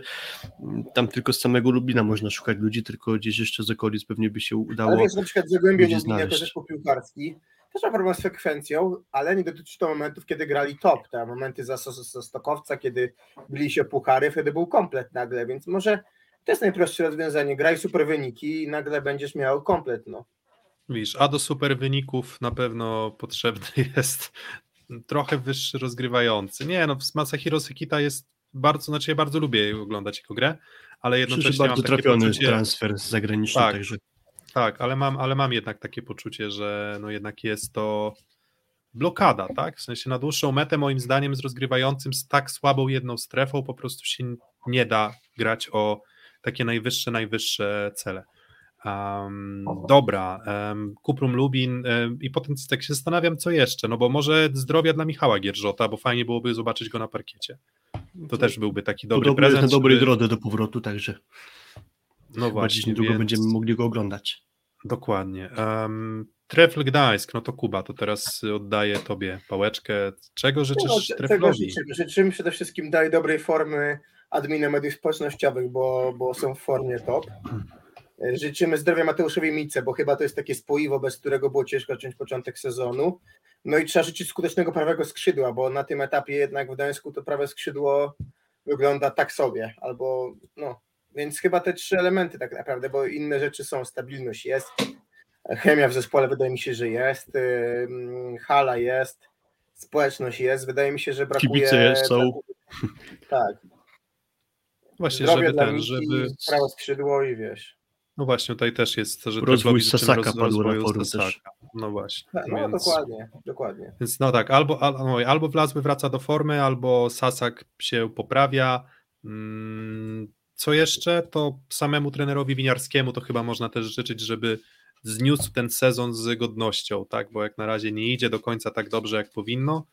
mm, tam tylko z samego Lubina można szukać ludzi, tylko gdzieś jeszcze z okolic pewnie by się udało. Ale wiesz, na przykład Zagłębie ludzi Lubin jako znaleźć. zespół piłkarski też ma problem z frekwencją, ale nie dotyczy to momentów, kiedy grali top, te momenty za, za, za Stokowca, kiedy byli się puchary, wtedy był komplet nagle, więc może to jest najprostsze rozwiązanie, graj super wyniki i nagle będziesz miał komplet, no. Widzisz, a do super wyników na pewno potrzebny jest trochę wyższy rozgrywający. Nie, no Masahiro Sekita jest bardzo, znaczy ja bardzo lubię oglądać jego grę, ale jednocześnie Przyszedł bardzo mam takie trafiony poczucie, transfer zagraniczny, Tak. także tak, ale mam, ale mam jednak takie poczucie, że no jednak jest to blokada, tak? W sensie na dłuższą metę moim zdaniem z rozgrywającym z tak słabą jedną strefą po prostu się nie da grać o takie najwyższe, najwyższe cele. Um, dobra, um, Kuprum Lubin um, i potem tak się zastanawiam, co jeszcze, no bo może zdrowia dla Michała Gierżota, bo fajnie byłoby zobaczyć go na parkiecie. To też byłby taki dobry podobno jest prezent. na dobrej żeby- drodze do powrotu, także No właśnie, niedługo więc... będziemy mogli go oglądać. Dokładnie. Um, Trefl Gdańsk, no to Kuba, to teraz oddaję tobie pałeczkę. Czego życzysz No, Treflowi? życzymy. Życzymy przede wszystkim daj dobrej formy adminom mediów społecznościowych, bo, bo są w formie top. Życzymy zdrowia Mateuszowi Mice, bo chyba to jest takie spoiwo, bez którego było ciężko zacząć początek sezonu. No i trzeba życzyć skutecznego prawego skrzydła, bo na tym etapie jednak w Gdańsku to prawe skrzydło wygląda tak sobie, albo no, więc chyba te trzy elementy tak naprawdę, bo inne rzeczy są, stabilność jest, chemia w zespole wydaje mi się, że jest, hala jest, społeczność jest, wydaje mi się, że brakuje... Kibice jest, są. Tak, Właśnie, zdrowie żeby ten, żeby... prawe skrzydło i wiesz. No właśnie, tutaj też jest, że Rozwój Sasaka roz, padło na forum Sasaka. też. No właśnie. No więc, dokładnie, dokładnie. Więc no tak, albo, al- no, albo Wlazły wraca do formy, albo Sasak się poprawia. Mm, Co jeszcze? To samemu trenerowi winiarskiemu to chyba można też życzyć, żeby zniósł ten sezon z godnością, tak? Bo jak na razie nie idzie do końca tak dobrze, jak powinno.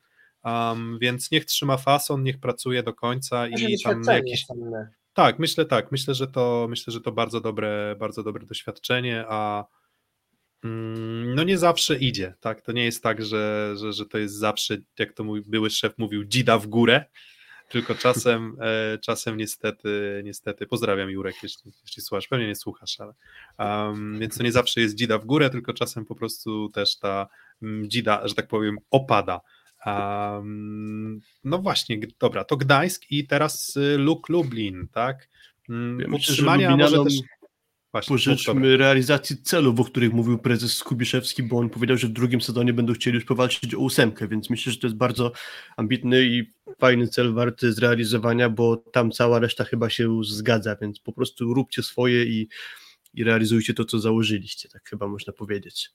Um, więc niech trzyma fason, niech pracuje do końca i tam jakiś. inne. Tak, myślę tak. Myślę, że to myślę, że to bardzo dobre, bardzo dobre doświadczenie, a mm, no nie zawsze idzie, tak? To nie jest tak, że, że, że to jest zawsze, jak to mój były szef mówił, dzida w górę, tylko czasem, e, czasem niestety, niestety, pozdrawiam Jurek, jeśli, jeśli słuchasz, pewnie nie słuchasz, ale um, więc to nie zawsze jest dzida w górę, tylko czasem po prostu też ta mm, dzida, że tak powiem, opada. Um, no właśnie, dobra, to Gdańsk i teraz y, Luk Lublin, tak? Mm, Ja myślę, że Utrzymania może Lublinianom też Właśnie, pożyczmy realizacji celów, o których mówił prezes Skubiszewski, bo on powiedział, że w drugim sezonie będą chcieli już powalczyć o ósemkę, więc myślę, że to jest bardzo ambitny i fajny cel warty zrealizowania, bo tam cała reszta chyba się zgadza, więc po prostu róbcie swoje i, i realizujcie to, co założyliście, tak chyba można powiedzieć.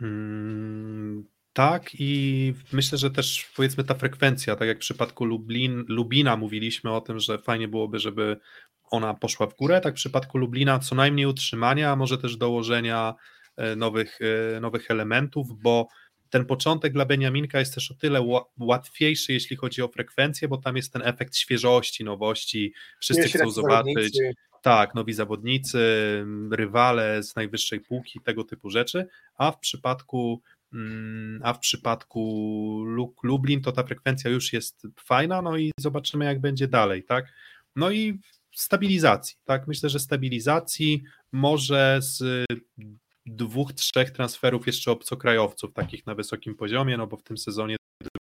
Mm, tak i myślę, że też powiedzmy ta frekwencja, tak jak w przypadku Lublin, Lubina mówiliśmy o tym, że fajnie byłoby, żeby ona poszła w górę, tak w przypadku Lublina co najmniej utrzymania, a może też dołożenia e, nowych, e, nowych elementów, bo ten początek dla Beniaminka jest też o tyle łatwiejszy, jeśli chodzi o frekwencję, bo tam jest ten efekt świeżości, nowości, wszyscy chcą zobaczyć. Tak, nowi zawodnicy, rywale z najwyższej półki, tego typu rzeczy, a w przypadku a w przypadku Lublin to ta frekwencja już jest fajna, no i zobaczymy jak będzie dalej, tak? No i stabilizacji, tak? Myślę, że stabilizacji może z dwóch, trzech transferów jeszcze obcokrajowców, takich na wysokim poziomie, no bo w tym sezonie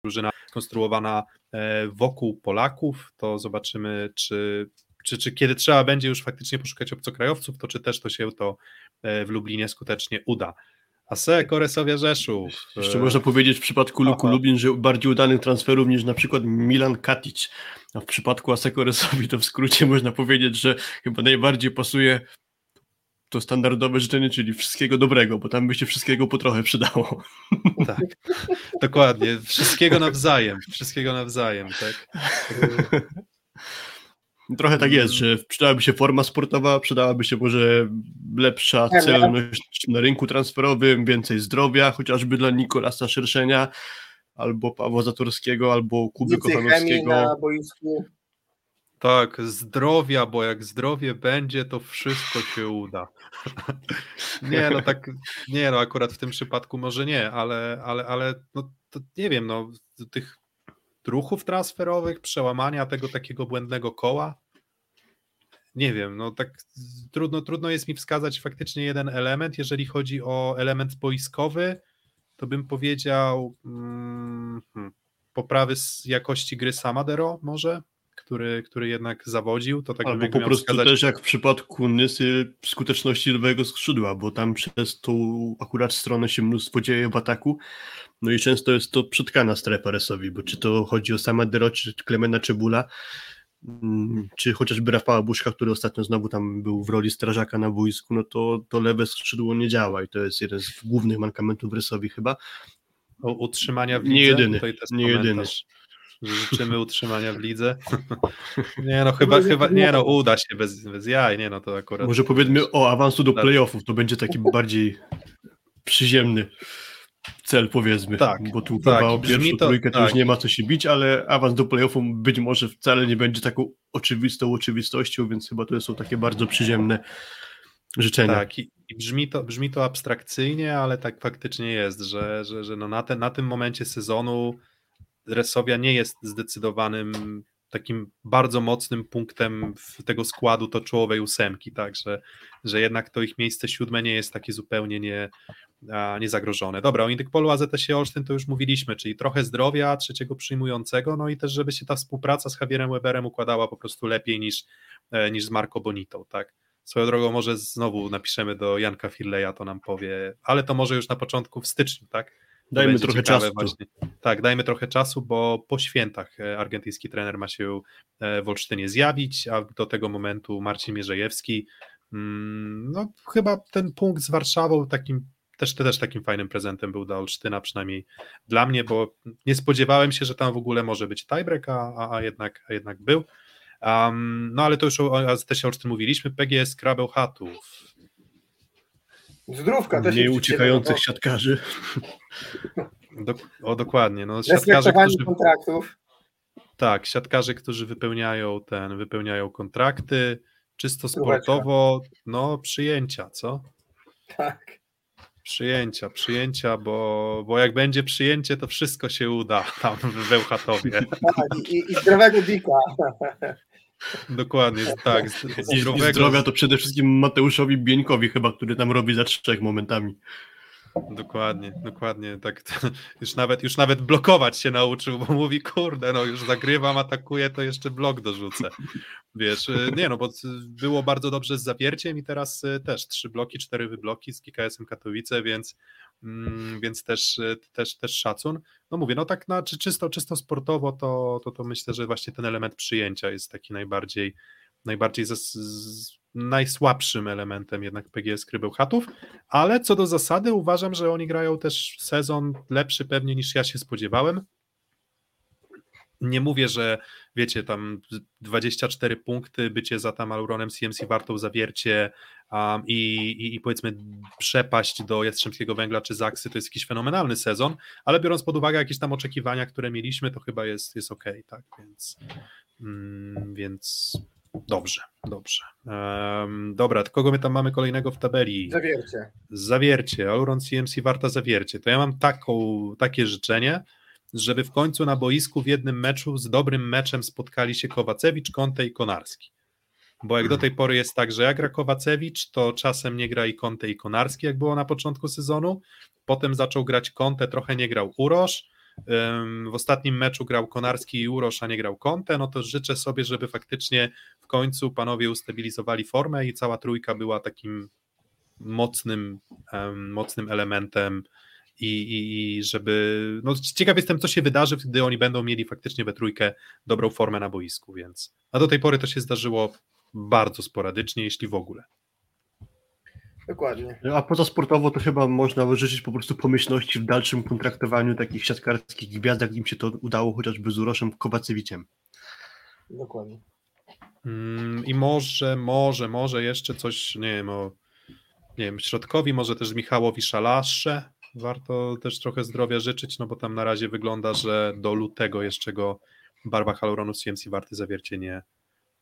drużyna konstruowana e, wokół Polaków, to zobaczymy, czy, czy, czy kiedy trzeba będzie już faktycznie poszukać obcokrajowców, to czy też to się to e, w Lublinie skutecznie uda. Ase, Koresowia Rzeszów. Jeszcze można powiedzieć w przypadku Luku Lublin, że bardziej udanych transferów niż na przykład Milan Katic. A w przypadku Asekoresowi to w skrócie można powiedzieć, że chyba najbardziej pasuje to standardowe życzenie, czyli wszystkiego dobrego, bo tam by się wszystkiego po trochę przydało. Tak, dokładnie. Wszystkiego nawzajem. Wszystkiego nawzajem, tak. Trochę tak jest, że przydałaby się forma sportowa, przydałaby się może lepsza celność na rynku transferowym, więcej zdrowia, chociażby dla Nikolasa Szerszenia, albo Pawła Zatorskiego, albo Kuby Kochanowskiego. Tak, zdrowia, bo jak zdrowie będzie, to wszystko się uda. nie, no tak, nie, no akurat w tym przypadku może nie, ale, ale, ale no, to nie wiem, no tych ruchów transferowych, przełamania tego takiego błędnego koła, nie wiem, no tak trudno, trudno jest mi wskazać faktycznie jeden element, jeżeli chodzi o element boiskowy, to bym powiedział mm, hmm, poprawy jakości gry Samadero może, który, który jednak zawodził, to tak Albo po prostu wskazać... też jak w przypadku Nysy skuteczności lewego skrzydła, bo tam przez tą akurat stronę się mnóstwo dzieje w ataku, no i często jest to przytkana strefa Resowi, bo czy to chodzi o Samadero, czy Klemena Czebula, mm, czy chociażby Rafała Buszka, który ostatnio znowu tam był w roli strażaka na boisku, no to, to lewe skrzydło nie działa i to jest jeden z głównych mankamentów Resowi chyba. O utrzymania w lidze? Nie jedyny, nie jedyny. Życzymy utrzymania w lidze. nie no, chyba, chyba, nie no, uda się bez, bez jaj, nie no, to akurat... Może powiedzmy o awansu do playoffów, to będzie taki bardziej przyziemny cel powiedzmy, tak, bo tu tak, chyba o pierwszą to, trójkę to tak. już nie ma co się bić, ale awans do playoffów być może wcale nie będzie taką oczywistą oczywistością, więc chyba to są takie bardzo przyziemne życzenia. Tak, i, i brzmi, to, brzmi to abstrakcyjnie, ale tak faktycznie jest, że, że, że no na, te, na tym momencie sezonu Resowia nie jest zdecydowanym takim bardzo mocnym punktem tego składu to czołowej ósemki, tak, że, że jednak to ich miejsce siódme nie jest takie zupełnie nie, niezagrożone. Dobra, o Indykpolu AZS Olsztyn to już mówiliśmy, czyli trochę zdrowia trzeciego przyjmującego, no i też żeby się ta współpraca z Javierem Weberem układała po prostu lepiej niż, e, niż z Marco Bonitą, tak. Swoją drogą może znowu napiszemy do Janka Firleja, to nam powie, ale to może już na początku w styczniu, tak? Dajmy trochę czasu. Właśnie. Tak, dajmy trochę czasu, bo po świętach e, argentyński trener ma się e, w Olsztynie zjawić, a do tego momentu Marcin Mierzejewski, mm, no chyba ten punkt z Warszawą takim też, też takim fajnym prezentem był dla Olsztyna, przynajmniej dla mnie, bo nie spodziewałem się, że tam w ogóle może być tiebreak, a, a, jednak, a jednak był. Um, no ale to już o AZS Olsztyn mówiliśmy, PGS Krabeł Chatów. Zdrówka też Mniej uciekających siatkarzy. Do, o, dokładnie. No, siatkarze, którzy, kontraktów. Tak, siatkarze, którzy wypełniają ten, wypełniają kontrakty, czysto sportowo, no przyjęcia, co? Tak. Przyjęcia, przyjęcia, bo, bo jak będzie przyjęcie, to wszystko się uda tam w Bełchatowie. Tak, i, i zdrowego dika. Dokładnie, tak. Zdrowego... I zdrowia to przede wszystkim Mateuszowi Bieńkowi chyba, który tam robi za trzech momentami. Dokładnie, dokładnie. Tak, już, nawet, już nawet blokować się nauczył, bo mówi, kurde, no już zagrywam, atakuję, to jeszcze blok dorzucę. Wiesz, y, nie no, bo było bardzo dobrze z zawierciem i teraz y, też trzy bloki, cztery wybloki z GKS-em Katowice, więc, mm, więc też, y, też, też szacun. No mówię, no tak na, czy czysto, czysto sportowo, to, to, to myślę, że właśnie ten element przyjęcia jest taki najbardziej, najbardziej z, z, najsłabszym elementem jednak PGS Krybełchatów, ale co do zasady uważam, że oni grają też sezon lepszy pewnie niż ja się spodziewałem. Nie mówię, że wiecie, tam 24 punkty, bycie za tam Auronem CMC wartą zawiercie um, i, i, i, powiedzmy przepaść do Jastrzębskiego Węgla czy Zaksy, to jest jakiś fenomenalny sezon, ale biorąc pod uwagę jakieś tam oczekiwania, które mieliśmy, to chyba jest, jest ok, tak, więc, mm, więc Dobrze, dobrze. Um, dobra, to kogo my tam mamy kolejnego w tabeli? Zawiercie. Zawiercie, Auron CMC Warta Zawiercie. To ja mam taką, takie życzenie, żeby w końcu na boisku w jednym meczu z dobrym meczem spotkali się Kowacewicz, Konte i Konarski. Bo jak do tej pory jest tak, że jak gra Kowacewicz, to czasem nie gra i Konte i Konarski, jak było na początku sezonu. Potem zaczął grać Konte, trochę nie grał Urosz w ostatnim meczu grał Konarski i Urosz, a nie grał Conte, no to życzę sobie, żeby faktycznie w końcu panowie ustabilizowali formę i cała trójka była takim mocnym, mocnym elementem i, i, i żeby, no ciekaw jestem, co się wydarzy, gdy oni będą mieli faktycznie we trójkę dobrą formę na boisku, więc, a do tej pory to się zdarzyło bardzo sporadycznie, jeśli w ogóle. Dokładnie. A poza sportowo to chyba można życzyć po prostu pomyślności w dalszym kontraktowaniu takich siatkarskich gwiazd, jak im się to udało chociażby z Uroszem Kowacewiciem. Dokładnie. Mm, I może, może, może jeszcze coś, nie wiem, o, nie wiem, środkowi, może też Michałowi Szalasze. Warto też trochę zdrowia życzyć, no bo tam na razie wygląda, że do lutego jeszcze go w barwach Aluronu CMC Warty Zawiercie nie,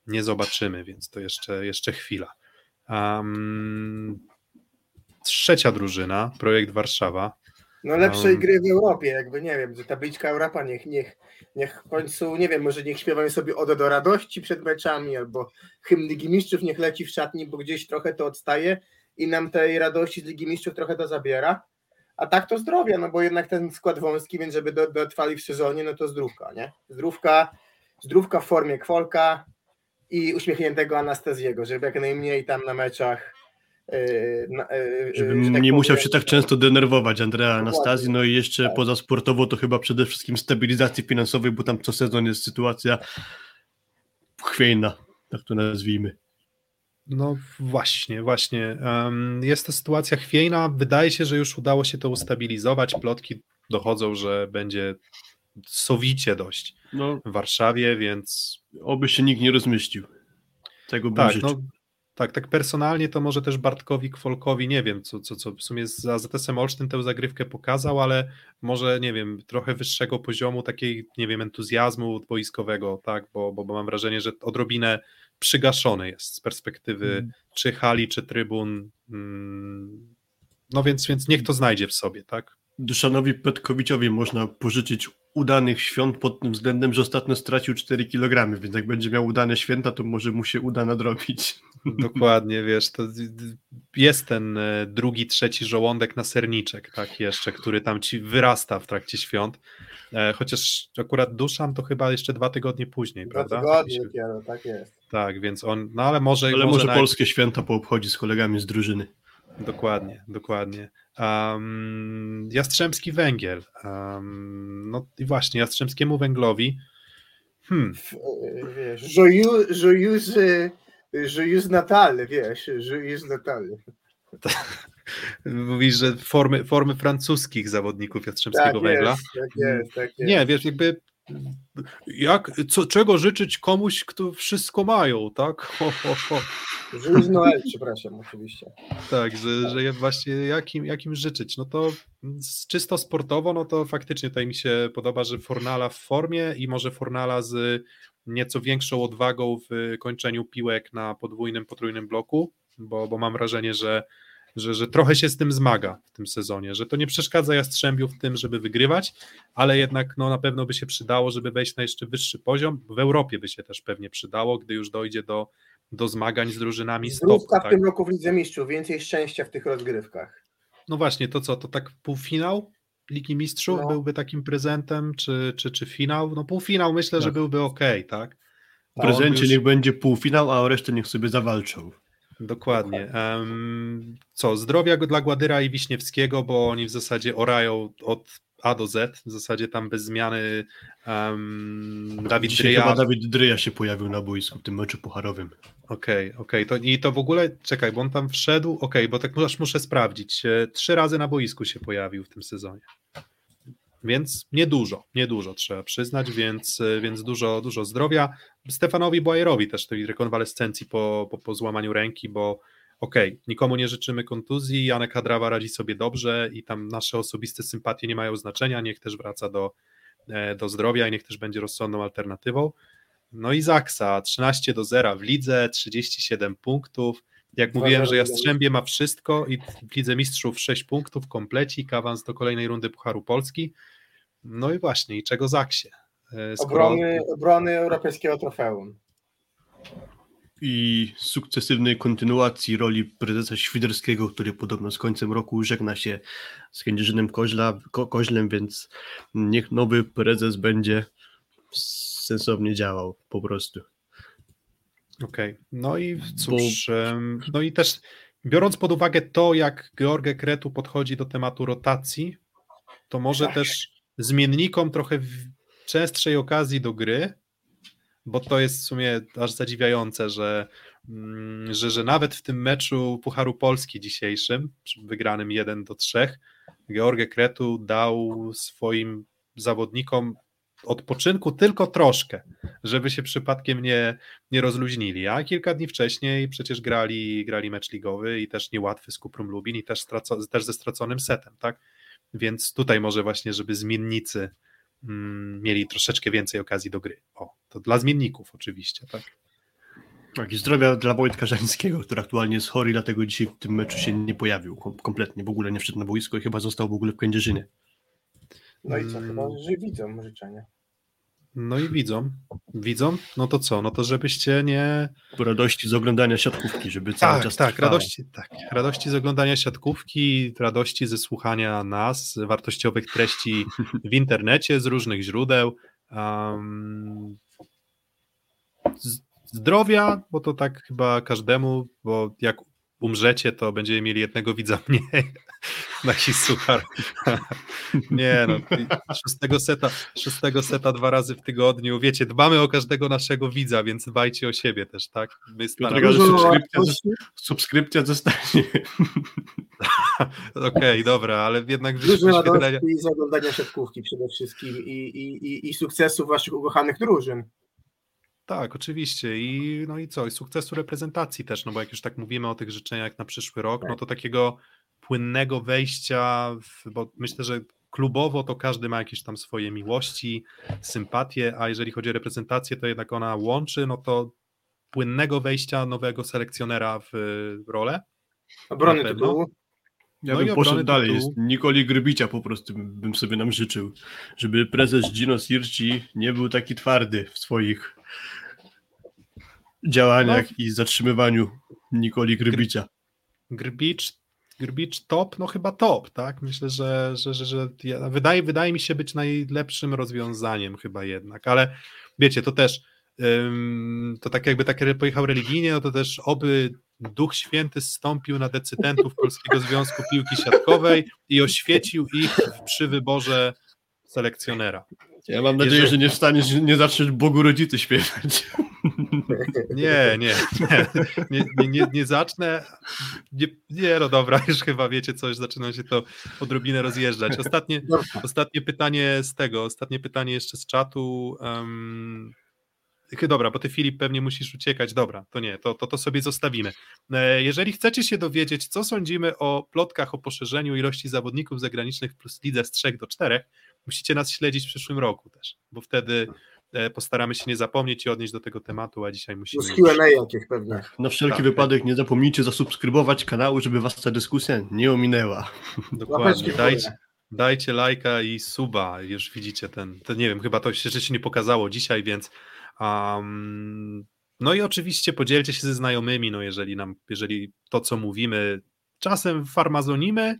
nie zobaczymy, więc to jeszcze, jeszcze chwila. Um, trzecia drużyna, projekt Warszawa. No lepszej um, gry w Europie, jakby nie wiem, że tabliczka Europa niech, niech, niech w końcu, nie wiem, może niech śpiewają sobie Odo do radości przed meczami, albo hymn Ligi Mistrzów niech leci w szatni, bo gdzieś trochę to odstaje i nam tej radości z Ligi Mistrzów trochę to zabiera. A tak to zdrowie, no bo jednak ten skład wąski, więc żeby dotrwali w sezonie, no to zdrówka, nie? Zdrówka, zdrówka w formie kwolka i uśmiechniętego Anastazjego, żeby jak najmniej tam na meczach Yy, yy, Żeby tak nie musiał się tak często denerwować Andrea Anastazji, no i jeszcze tak. poza sportowo to chyba przede wszystkim stabilizacji finansowej, bo tam co sezon jest sytuacja chwiejna, tak to nazwijmy. No właśnie, właśnie. Jest to sytuacja chwiejna. Wydaje się, że już udało się to ustabilizować. Plotki dochodzą, że będzie sowicie dość no, w Warszawie, więc. Oby się nikt nie rozmyślił. Tego bym tak, no, tak, tak personalnie to może też Bartkowi Kwolkowi, nie wiem, co, co, co w sumie za ZSM Olsztyn tę zagrywkę pokazał, ale może, nie wiem, trochę wyższego poziomu takiej, nie wiem, entuzjazmu boiskowego, tak, bo, bo, bo mam wrażenie, że odrobinę przygaszony jest z perspektywy mm. czy hali, czy trybun, mm, no więc, więc niech to znajdzie w sobie, tak. Duszanowi Petkowiciowi można pożyczyć udanych świąt pod tym względem, że ostatnio stracił 4 kg, więc jak będzie miał udane święta, to może mu się uda nadrobić. Dokładnie, wiesz, to jest ten e, drugi, trzeci żołądek na serniczek, tak jeszcze, który tam ci wyrasta w trakcie świąt. E, chociaż akurat Duszan to chyba jeszcze dwa tygodnie później, dwa prawda? Dwa tygodnie dopiero, tak jest. Tak, więc on, no ale może... Ale może, może polskie święta poobchodzi z kolegami z drużyny. Dokładnie, dokładnie. Um, Jastrzębski Węgiel. Um, no i właśnie, Jastrzębskiemu Węglowi. Hmm. Wiesz, joyeux, joyeux, joyeux Natal, wiesz, joyeux Natal. Mówisz, że formy, formy francuskich zawodników Jastrzębskiego tak Węgla. Jest, tak jest, tak jest. Nie, wiesz, jakby jak, co, czego życzyć komuś, kto wszystko mają, tak? Ho, ho, ho. Żyć Noel, przepraszam, oczywiście. Tak, że, że właśnie jakim, jakim życzyć? No to czysto sportowo, no to faktycznie tutaj mi się podoba, że Fornala w formie i może Fornala z nieco większą odwagą w kończeniu piłek na podwójnym, potrójnym bloku, bo, bo mam wrażenie, że że, że trochę się z tym zmaga w tym sezonie, że to nie przeszkadza Jastrzębiu w tym, żeby wygrywać, ale jednak no, na pewno by się przydało, żeby wejść na jeszcze wyższy poziom. W Europie by się też pewnie przydało, gdy już dojdzie do, do zmagań z drużynami w tak? tym roku w Lidze Mistrzów, więcej szczęścia w tych rozgrywkach. No właśnie, to co, to tak półfinał Ligi Mistrzów No. byłby takim prezentem, czy, czy, czy finał? No półfinał myślę, że Tak. byłby ok, tak? W prezencie już- niech będzie półfinał, a o resztę niech sobie zawalczą. Dokładnie. Em, co, zdrowia dla Gładyra i Wiśniewskiego, bo oni w zasadzie orają od A do Z, w zasadzie tam bez zmiany um, Dawid Dzisiaj Dryja. chyba Dawid Dryja się pojawił na boisku w tym meczu pucharowym. Okej, okej. To, I to w ogóle, czekaj, bo on tam wszedł, okej, bo tak aż muszę sprawdzić. E, Trzy razy na boisku się pojawił w tym sezonie. Więc niedużo, niedużo trzeba przyznać, więc, więc dużo, dużo zdrowia. Stefanowi Błajerowi też tej rekonwalescencji po, po, po złamaniu ręki, bo okej, nikomu nie życzymy kontuzji, Janek Hadrawa radzi sobie dobrze i tam nasze osobiste sympatie nie mają znaczenia, niech też wraca do, e, do zdrowia i niech też będzie rozsądną alternatywą. No i Zaksa, 13 do 0 w lidze, 37 punktów. Jak Dwa mówiłem, że Jastrzębie ma wszystko i w Lidze Mistrzów 6 punktów, komplecik, awans do kolejnej rundy Pucharu Polski. No i właśnie, i czego Zaksie? E, skoro- Obrony, obrony europejskiego trofeum. I sukcesywnej kontynuacji roli prezesa Świderskiego, który podobno z końcem roku żegna się z Kędzierzynem Koźla, Ko, Koźlem, więc niech nowy prezes będzie sensownie działał po prostu. Okej, no i cóż, em, no i też biorąc pod uwagę to, jak George Kretu podchodzi do tematu rotacji, to może też zmiennikom trochę w częstszej okazji do gry, bo to jest w sumie aż zadziwiające, że, mm, że, że nawet w tym meczu Pucharu Polski dzisiejszym, wygranym 1 do 3, George Kretu dał swoim zawodnikom odpoczynku tylko troszkę, żeby się przypadkiem nie, nie rozluźnili, a kilka dni wcześniej przecież grali, grali mecz ligowy i też niełatwy z Kuprą Lubin i też, straco, też ze straconym setem, tak? Więc tutaj może właśnie, żeby zmiennicy mm, mieli troszeczkę więcej okazji do gry. O, to dla zmienników oczywiście, tak? Tak, i zdrowia dla Wojtka Żańskiego, który aktualnie jest chory, dlatego dzisiaj w tym meczu się nie pojawił kom- kompletnie, w ogóle nie wszedł na boisko i chyba został w ogóle w Kędzierzynie. No i co, Mm. chyba, że widzą życzenia. No i widzą, widzą, no to co, no to żebyście nie, radości z oglądania siatkówki, żeby cały Tak, czas tak, trwała. radości, tak, radości z oglądania siatkówki, radości ze słuchania nas, wartościowych treści w internecie z różnych źródeł. Um, zdrowia, bo to tak chyba każdemu, bo jak umrzecie, to będziemy mieli jednego widza mniej. Taki suchar. Nie no, szóstego seta, szóstego seta dwa razy w tygodniu. Wiecie, dbamy o każdego naszego widza, więc dbajcie o siebie też, tak? My staramy Dużo subskrypcja, subskrypcja zostanie. Okej, dobra, ale jednak dużo wyświetlenia. radości z oglądania siatkówki przede wszystkim i, i, i, i sukcesów waszych ukochanych drużyn. Tak, oczywiście. I no i co? I sukcesu reprezentacji też, no bo jak już tak mówimy o tych życzeniach na przyszły rok, no to takiego płynnego wejścia, w, bo myślę, że klubowo to każdy ma jakieś tam swoje miłości, sympatie, a jeżeli chodzi o reprezentację, to jednak ona łączy, no to płynnego wejścia nowego selekcjonera w rolę. Obrony tytułu. Ja No i bym poszedł dalej. tytułu. Nikoli Grybicia po prostu bym sobie nam życzył, żeby prezes Gino Sirci nie był taki twardy w swoich działaniach No. i zatrzymywaniu Nikoli Grybicia. Grbicz, Grbicz top, no chyba top, tak? Myślę, że, że, że, że wydaje, wydaje mi się być najlepszym rozwiązaniem chyba jednak, ale wiecie, to też ym, to tak jakby tak pojechał religijnie, no to też oby Duch Święty zstąpił na decydentów Polskiego Związku Piłki Siatkowej i oświecił ich przy wyborze selekcjonera. Ja mam nadzieję, Jeżeli- że nie wstaniesz, nie zaczniesz Bogu Rodzicy śpiewać. Nie, nie, nie, nie, nie, nie, zacznę. Nie, nie, no dobra, już chyba wiecie coś, zaczyna się to odrobinę rozjeżdżać. Ostatnie, ostatnie pytanie z tego, ostatnie pytanie jeszcze z czatu. Um, dobra, bo ty Filip pewnie musisz uciekać. Dobra, to nie, to, to, to sobie zostawimy. E, Jeżeli chcecie się dowiedzieć, co sądzimy o plotkach o poszerzeniu ilości zawodników zagranicznych plus lidze z 3 do 4, musicie nas śledzić w przyszłym roku też, bo wtedy e, postaramy się nie zapomnieć i odnieść do tego tematu, a dzisiaj musimy. Z Q&A jakieś pewnie. Na wszelki Tak. wypadek nie zapomnijcie zasubskrybować kanału, żeby was ta dyskusja nie ominęła. Dokładnie. Dajcie, dajcie lajka i suba. Już widzicie ten, to nie wiem, chyba to się rzeczy nie pokazało dzisiaj, więc. Um, no i oczywiście podzielcie się ze znajomymi, no jeżeli nam, jeżeli to, co mówimy, czasem farmazonimy,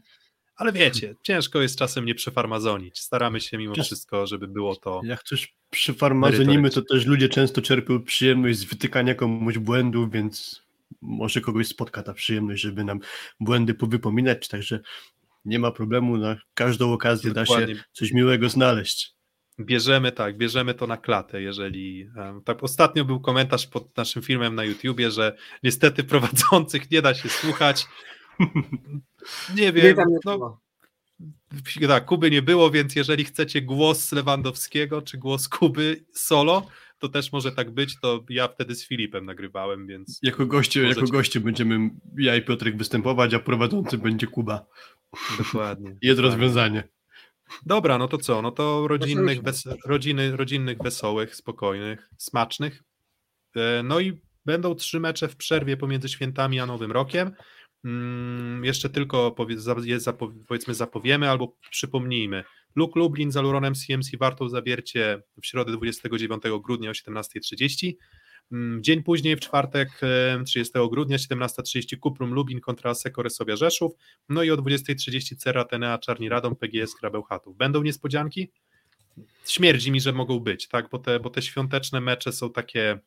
Ale wiecie, ciężko jest czasem nie przefarmazonić. Staramy się mimo wszystko, żeby było to. Jak coś przyfarmazonimy, to też ludzie często czerpią przyjemność z wytykania komuś błędów, więc może kogoś spotka ta przyjemność, żeby nam błędy powypominać, także nie ma problemu, na każdą okazję da się Dokładnie. coś miłego znaleźć. Bierzemy tak, bierzemy to na klatę, jeżeli. Tak, ostatnio był komentarz pod naszym filmem na YouTubie, że niestety prowadzących nie da się słuchać. Nie wiem. No, tak, Kuby nie było, więc jeżeli chcecie głos Lewandowskiego czy głos Kuby solo, to też może tak być. To ja wtedy z Filipem nagrywałem, więc Jako goście, Możecie- jako goście będziemy ja i Piotrek występować, a prowadzący będzie Kuba. dokładnie. Jest dokładnie. rozwiązanie. Dobra, no to co? No to rodzinnych, Wesołych wes- rodziny, rodzinnych, wesołych, spokojnych, smacznych. E, No i będą trzy mecze w przerwie pomiędzy świętami a Nowym Rokiem. Mm, Jeszcze tylko powie, zapo, powiedzmy zapowiemy albo przypomnijmy. Luk Lublin z Aluronem CMC Wartą Zawiercie w środę 29 grudnia o 17.30. Mm, Dzień później, w czwartek e, 30 grudnia 17.30 Kuprum Lubin kontra Aseko Rzeszów. No i o 20.30 Cera Tenea Czarni Radom PGS Krabeł Chatów. Będą niespodzianki? Śmierdzi mi, że mogą być, tak? Bo te, bo te świąteczne mecze są takie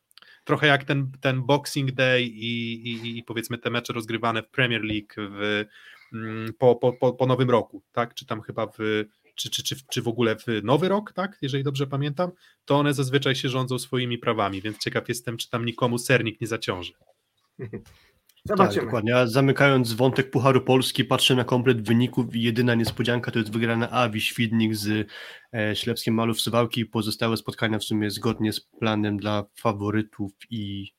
trochę jak ten, ten Boxing Day i, i, i powiedzmy te mecze rozgrywane w Premier League w, mm, po, po, po nowym roku, tak? Czy tam chyba w czy, czy, czy, czy w ogóle w nowy rok, tak? Jeżeli dobrze pamiętam, to one zazwyczaj się rządzą swoimi prawami, więc ciekaw jestem, czy tam nikomu sernik nie zaciąży. Tak, Zobaczymy. dokładnie. A zamykając wątek Pucharu Polski, patrzę na komplet wyników i jedyna niespodzianka to jest wygrana Awi Świdnik z e, Ślepskim Malów Suwałki. Pozostałe spotkania w sumie zgodnie z planem dla faworytów i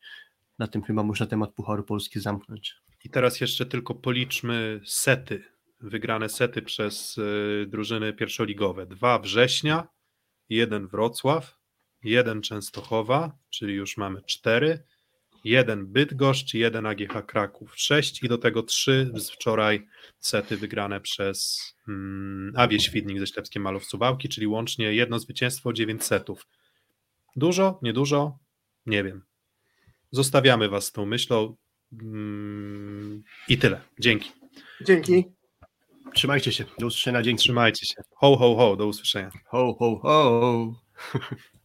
na tym chyba można temat Pucharu Polski zamknąć. I teraz jeszcze tylko policzmy sety, wygrane sety przez y, drużyny pierwszoligowe. Dwa września, jeden Wrocław, jeden Częstochowa, czyli już mamy cztery, jeden Bydgoszcz, jeden AGH Kraków, sześć i do tego trzy z wczoraj sety wygrane przez mm, Awie Świdnik ze Ślepskiem Malów Suwałki, czyli łącznie jedno zwycięstwo, dziewięć setów. Dużo? Niedużo? Nie wiem. Zostawiamy Was z tą myślą. Mm, I tyle. Dzięki. Dzięki. Trzymajcie się. Do usłyszenia. Dzięki. Trzymajcie się. Ho, ho, ho. Do usłyszenia. Ho, ho, ho.